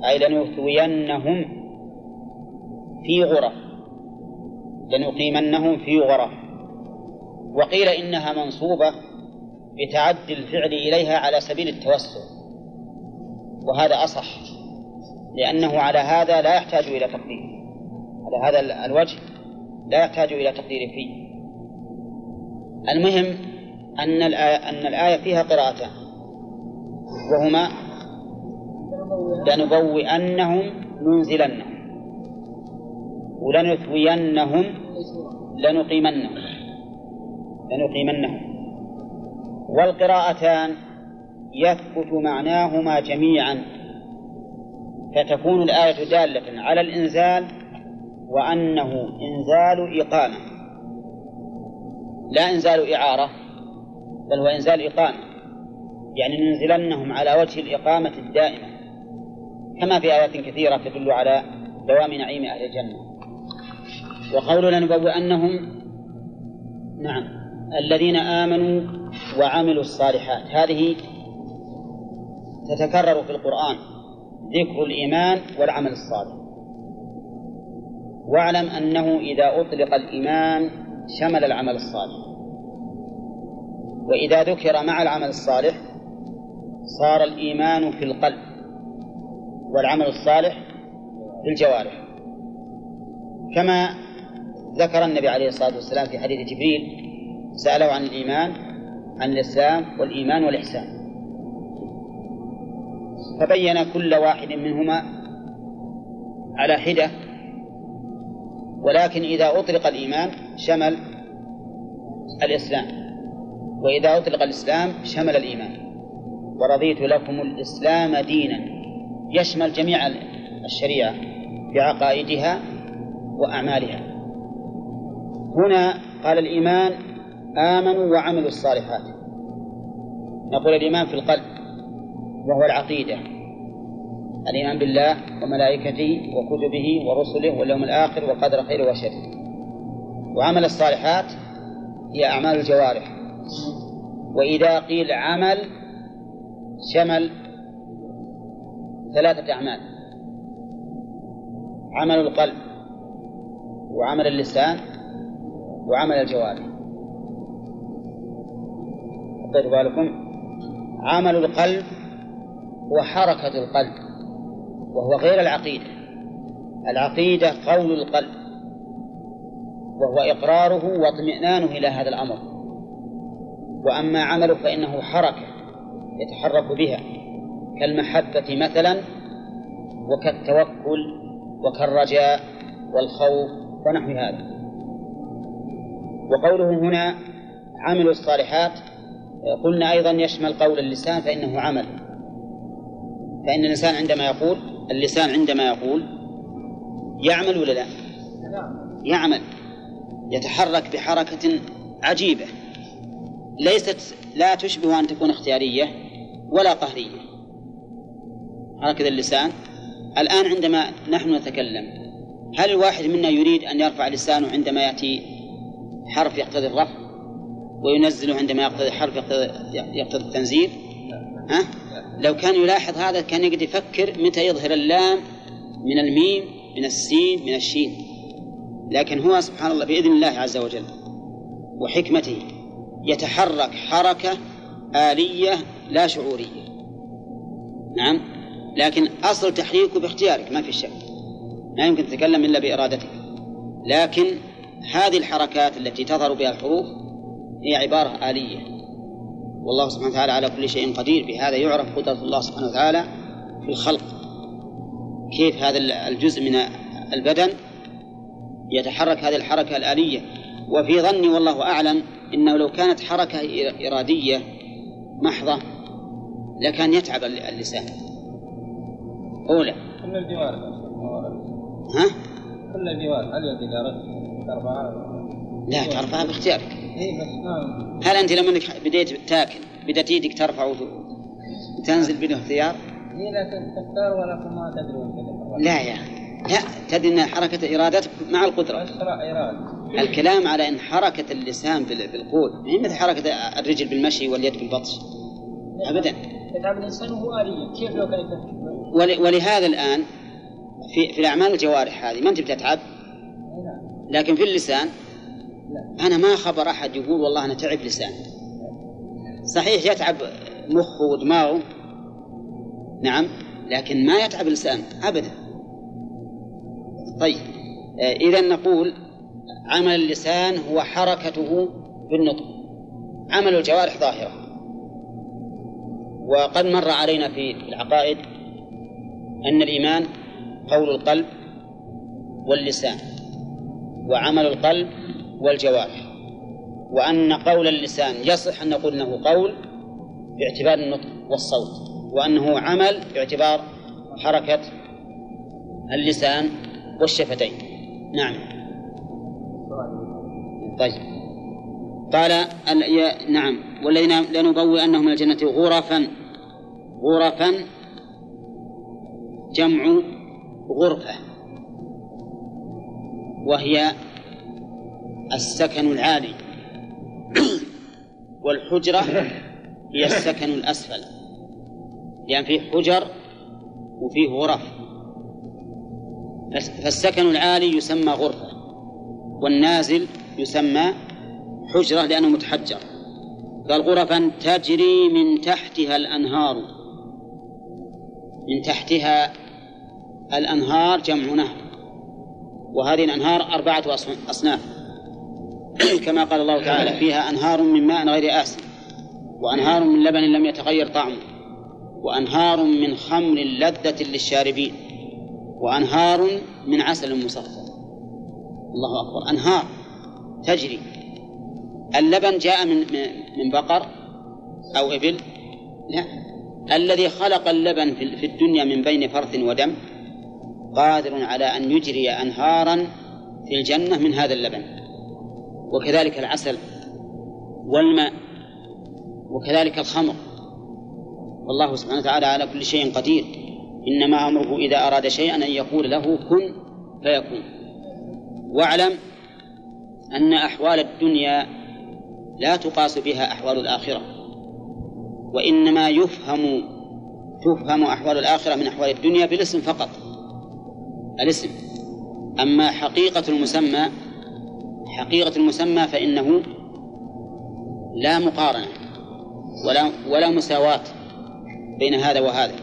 أي لنثوينهم في غرف. لنقيمنهم في غرف. وقيل إنها منصوبة بتعدي الفعل إليها على سبيل التوسع. وهذا أصح لأنه على هذا لا يحتاج إلى تقدير. على هذا الوجه لا يحتاج إلى تقدير فيه. المهم أن الآية, أن الآية فيها قراءتان وهما لنبوئنهم ننزلنهم ولنثوينهم لنقيمنهم. لنقيمنهم. والقراءتان يثبت معناهما جميعا. فتكون الآية دالة على الإنزال وأنه إنزال إقامة. لا إنزال إعارة. بل هو إنزال إقامة. يعني ننزلنهم على وجه الإقامة الدائمة. كما في آيات كثيرة تدل على دوام نعيم أهل الجنة. وقول لنبوئنهم نعم الذين آمنوا وعملوا الصالحات. هذه تتكرر في القرآن ذكر الإيمان والعمل الصالح. واعلم أنه إذا أطلق الإيمان شمل العمل الصالح. وإذا ذكر مع العمل الصالح صار الإيمان في القلب والعمل الصالح في الجوارح. كما ذكر النبي عليه الصلاة والسلام في حديث جبريل سأله عن الإيمان عن الإسلام والإيمان والإحسان. فبين كل واحد منهما على حدة ولكن إذا أطلق الإيمان شمل الإسلام. وإذا أطلق الإسلام شمل الإيمان. ورضيت لكم الإسلام دينا. يشمل جميع الشريعة بعقائدها وأعمالها. هنا قال الإيمان آمنوا وعملوا الصالحات. نقول الإيمان في القلب وهو العقيدة. الإيمان بالله وملائكته وكتبه ورسله واليوم الآخر وقدر خير وشر وعمل الصالحات هي أعمال الجوارح. وإذا قيل عمل شمل ثلاثة أعمال. عمل القلب وعمل اللسان وعمل الجوارح. حطيت بالكم؟ عمل القلب وحركة القلب وهو غير العقيدة. العقيدة قول القلب وهو إقراره واطمئنانه إلى هذا الأمر. وأما عمله فإنه حركة يتحرك بها كالمحبة مثلا وكالتوكل وكالرجاء والخوف ونحو هذا. وقوله هنا عملوا الصالحات قلنا أيضا يشمل قول اللسان فإنه عمل. فإن الإنسان عندما يقول اللسان عندما يقول يعمل ولا لا؟ يعمل. يتحرك بحركة عجيبة. ليست لا تشبه أن تكون اختيارية ولا قهرية. هكذا اللسان. الآن عندما نحن نتكلم هل الواحد منا يريد أن يرفع لسانه عندما يأتي حرف يقتضي الرفع وينزله عندما يقتضي حرف يقتضي التنزيل؟ ها؟ لو كان يلاحظ هذا كان يقدر يفكر متى يظهر اللام من الميم من السين من الشين. لكن هو سبحان الله بإذن الله عز وجل وحكمته يتحرك حركة آلية لا شعورية. نعم؟ لكن أصل تحريكه باختيارك ما في شك. ما يمكن تتكلم إلا بإرادتك. لكن هذه الحركات التي تظهر بها الحروف هي عبارة آلية. والله سبحانه وتعالى على كل شيء قدير. بهذا يعرف قدرة الله سبحانه وتعالى في الخلق. كيف هذا الجزء من البدن يتحرك هذه الحركة الآلية. وفي ظني والله أعلم إنه لو كانت حركة إرادية محضة لكان يتعب اللسان. أولى. كل الجوارح ها؟ كل الجوارح هل يجوز ترفعها لا ترفعها باختيارك. ما هل أنت لما إنك بديت تاكل بدأت يدك ترفع وتنزل بدون اختيار؟ هي لكن تختار ولكن ما تدري لا يا لا تدري أن حركة إرادتك مع القدرة. إرادة. الكلام على أن حركة اللسان بال- بالقول ما هي مثل حركة الرجل بالمشي واليد بالبطش. أبدا. يتعب الإنسان وهو آلية كيف لو كان ولهذا الآن في في الأعمال الجوارح هذه ما أنت بتتعب؟ لكن في اللسان؟ أنا ما خبر أحد يقول والله أنا تعب لسان. صحيح يتعب مخه ودماغه. نعم لكن ما يتعب اللسان أبدا. طيب آه، إذا نقول عمل اللسان هو حركته بالنطق. عمل الجوارح ظاهرة. وقد مر علينا في العقائد أن الإيمان قول القلب واللسان وعمل القلب والجوارح وأن قول اللسان يصح أن نقول أنه قول باعتبار النطق والصوت وأنه عمل باعتبار حركة اللسان والشفتين. نعم. طيب. قال نعم. والذين لنبوئنهم من الجنة غرفا. غرفا جمع غرفة. وهي السكن العالي. *clears throat* والحجرة هي السكن الأسفل. لأن فيه حجر وفيه غرف. فالسكن العالي يسمى غرفة. والنازل يسمى حجرة لأنه متحجر. قال غرفا تجري من تحتها الأنهار. من تحتها الأنهار جمع نهر. وهذه الأنهار أربعة أصناف. *clears throat* كما قال الله تعالى فيها أنهار من ماء غير آسن وأنهار من لبن لم يتغير طعمه وأنهار من خمر لذة للشاربين وأنهار من عسل مصفى. الله أكبر. أنهار. تجري. اللبن جاء من من بقر أو إبل؟ لا. الذي خلق اللبن في الدنيا من بين فرث ودم قادر على أن يجري أنهارا في الجنة من هذا اللبن. وكذلك العسل والماء وكذلك الخمر. والله سبحانه وتعالى على كل شيء قدير. إنما أمره إذا أراد شيئا أن يقول له كن فيكون. واعلم أن أحوال الدنيا لا تقاس بها أحوال الآخرة وإنما يفهم تفهم أحوال الآخرة من أحوال الدنيا بالاسم فقط الاسم. أما حقيقة المسمى حقيقة المسمى فإنه لا مقارنة ولا ولا مساواة بين هذا وهذا.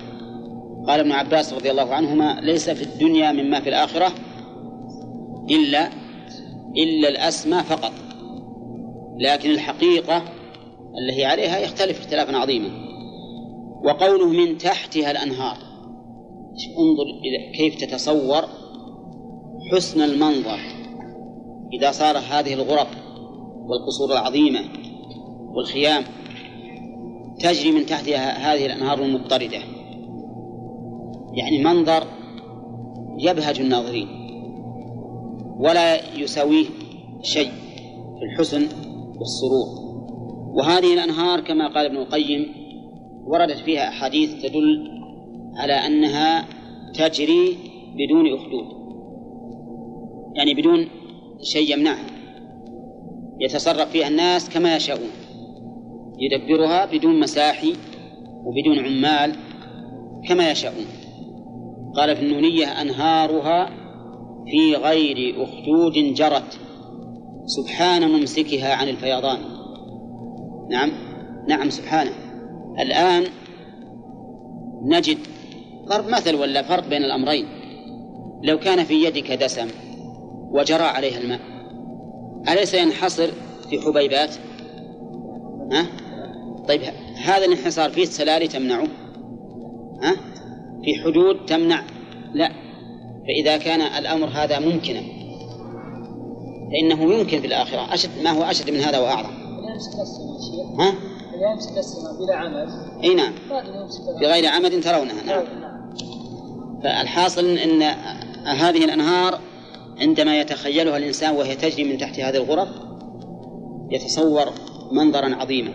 قال ابن عباس رضي الله عنهما ليس في الدنيا مما في الآخرة إلا إلا الأسمى فقط. لكن الحقيقة التي عليها يختلف اختلافا عظيما. وقوله من تحتها الأنهار. انظر إلى كيف تتصور حسن المنظر. إذا صار هذه الغرف والقصور العظيمة والخيام تجري من تحتها هذه الأنهار المضطردة. يعني منظر يبهج الناظرين. ولا يساويه شيء في الحسن والسرور. وهذه الأنهار كما قال ابن القيم وردت فيها أحاديث تدل على أنها تجري بدون أخدود يعني بدون شيء يمنعها. يتصرف فيها الناس كما يشاءون يدبرها بدون مساحي وبدون عمال كما يشاءون. قال في النونية أنهارها في غير أخدود جرت. سبحان ممسكها عن الفيضان. نعم. نعم سبحانه الآن نجد ضرب مثل ولا فرق بين الأمرين. لو كان في يدك دسم وجرى عليها الماء أليس ينحصر في حبيبات؟ ها؟ طيب هذا الانحصار فيه سلالي تمنعه؟ ها؟ في حدود تمنع؟ لا. فإذا كان الأمر هذا ممكنا فإنه يمكن في الآخرة. أشد ما هو أشد من هذا وأعظم؟ ها؟ يمسك السماء بلا عمد إي نعم. بغير عمد ترونها نعم. فالحاصل إن هذه الأنهار عندما يتخيلها الإنسان وهي تجري من تحت هذه الغرف يتصور منظرا عظيما.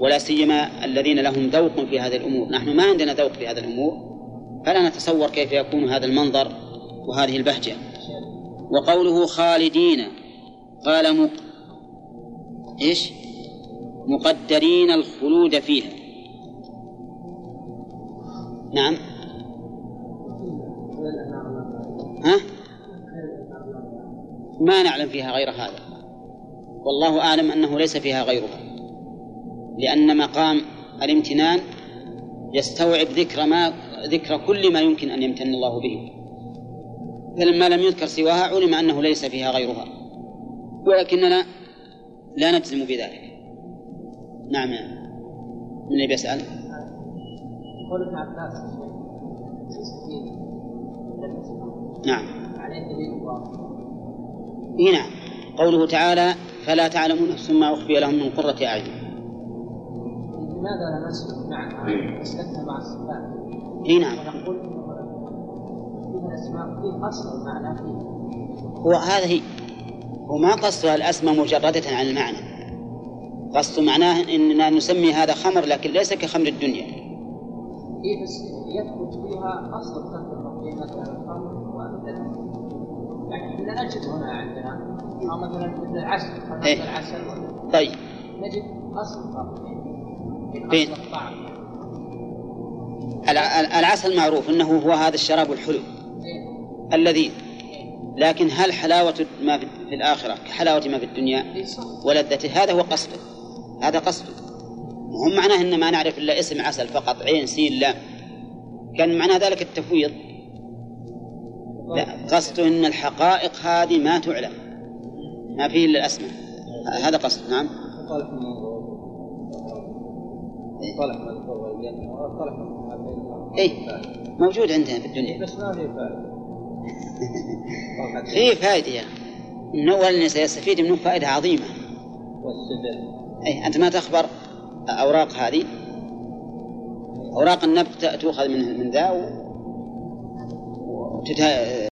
ولا سيما الذين لهم ذوق في هذه الأمور. نحن ما عندنا ذوق في هذه الأمور فلا نتصور كيف يكون هذا المنظر وهذه البهجة. وقوله خالدين قال مق... إيش؟ مقدرين الخلود فيها. نعم. ها؟ ما نعلم فيها غير هذا. والله أعلم أنه ليس فيها غيرها. لأن مقام الامتنان يستوعب ذكر ما ذكر كل ما يمكن أن يمتن الله به. فلما لم يذكر سواها علم أنه ليس فيها غيرها. ولكننا لا نجزم بذلك. نعم. من اللي بيسأل؟ قول ابن عباس نعم. دليل اي نعم. قوله تعالى فلا تعلم نفس ما أخفي لهم من قرة أعين. لماذا لا نسلك معها نسلكها مع الصفات. اي نعم. ونقول فيها فيه فيه. هو هذه هو ما قصدها الأسماء مجردة عن المعنى. قصد معناه أننا نسمي هذا خمر لكن ليس كخمر الدنيا. هي بس يثبت فيها اصل الخلق الرقيق مثلا الخمر يعني إحنا نجد هنا عندنا أو مثلا مثل العسل مثل إيه. العسل. طيب. نجد اصل الفرق فين؟ العسل معروف أنه هو هذا الشراب الحلو. اللذيذ لكن هل حلاوة ما في الآخرة كحلاوة ما في الدنيا؟ ولذته هذا هو قصده هذا قصده وهم معناه أن ما نعرف إلا اسم عسل فقط عين سين لام. كان معنى ذلك التفويض. لا قصده أن الحقائق هذه ما تعلم. ما فيه إلا الأسماء. هذا قصد نعم. إيه موجود عندنا في الدنيا. بس ما في فائدة. فيه فائدة. أخي. إن أولا سيستفيد منه فائدة عظيمة. أي أنت ما تخبر أوراق هذه؟ أوراق النبت تؤخذ من من ذا و- وتت-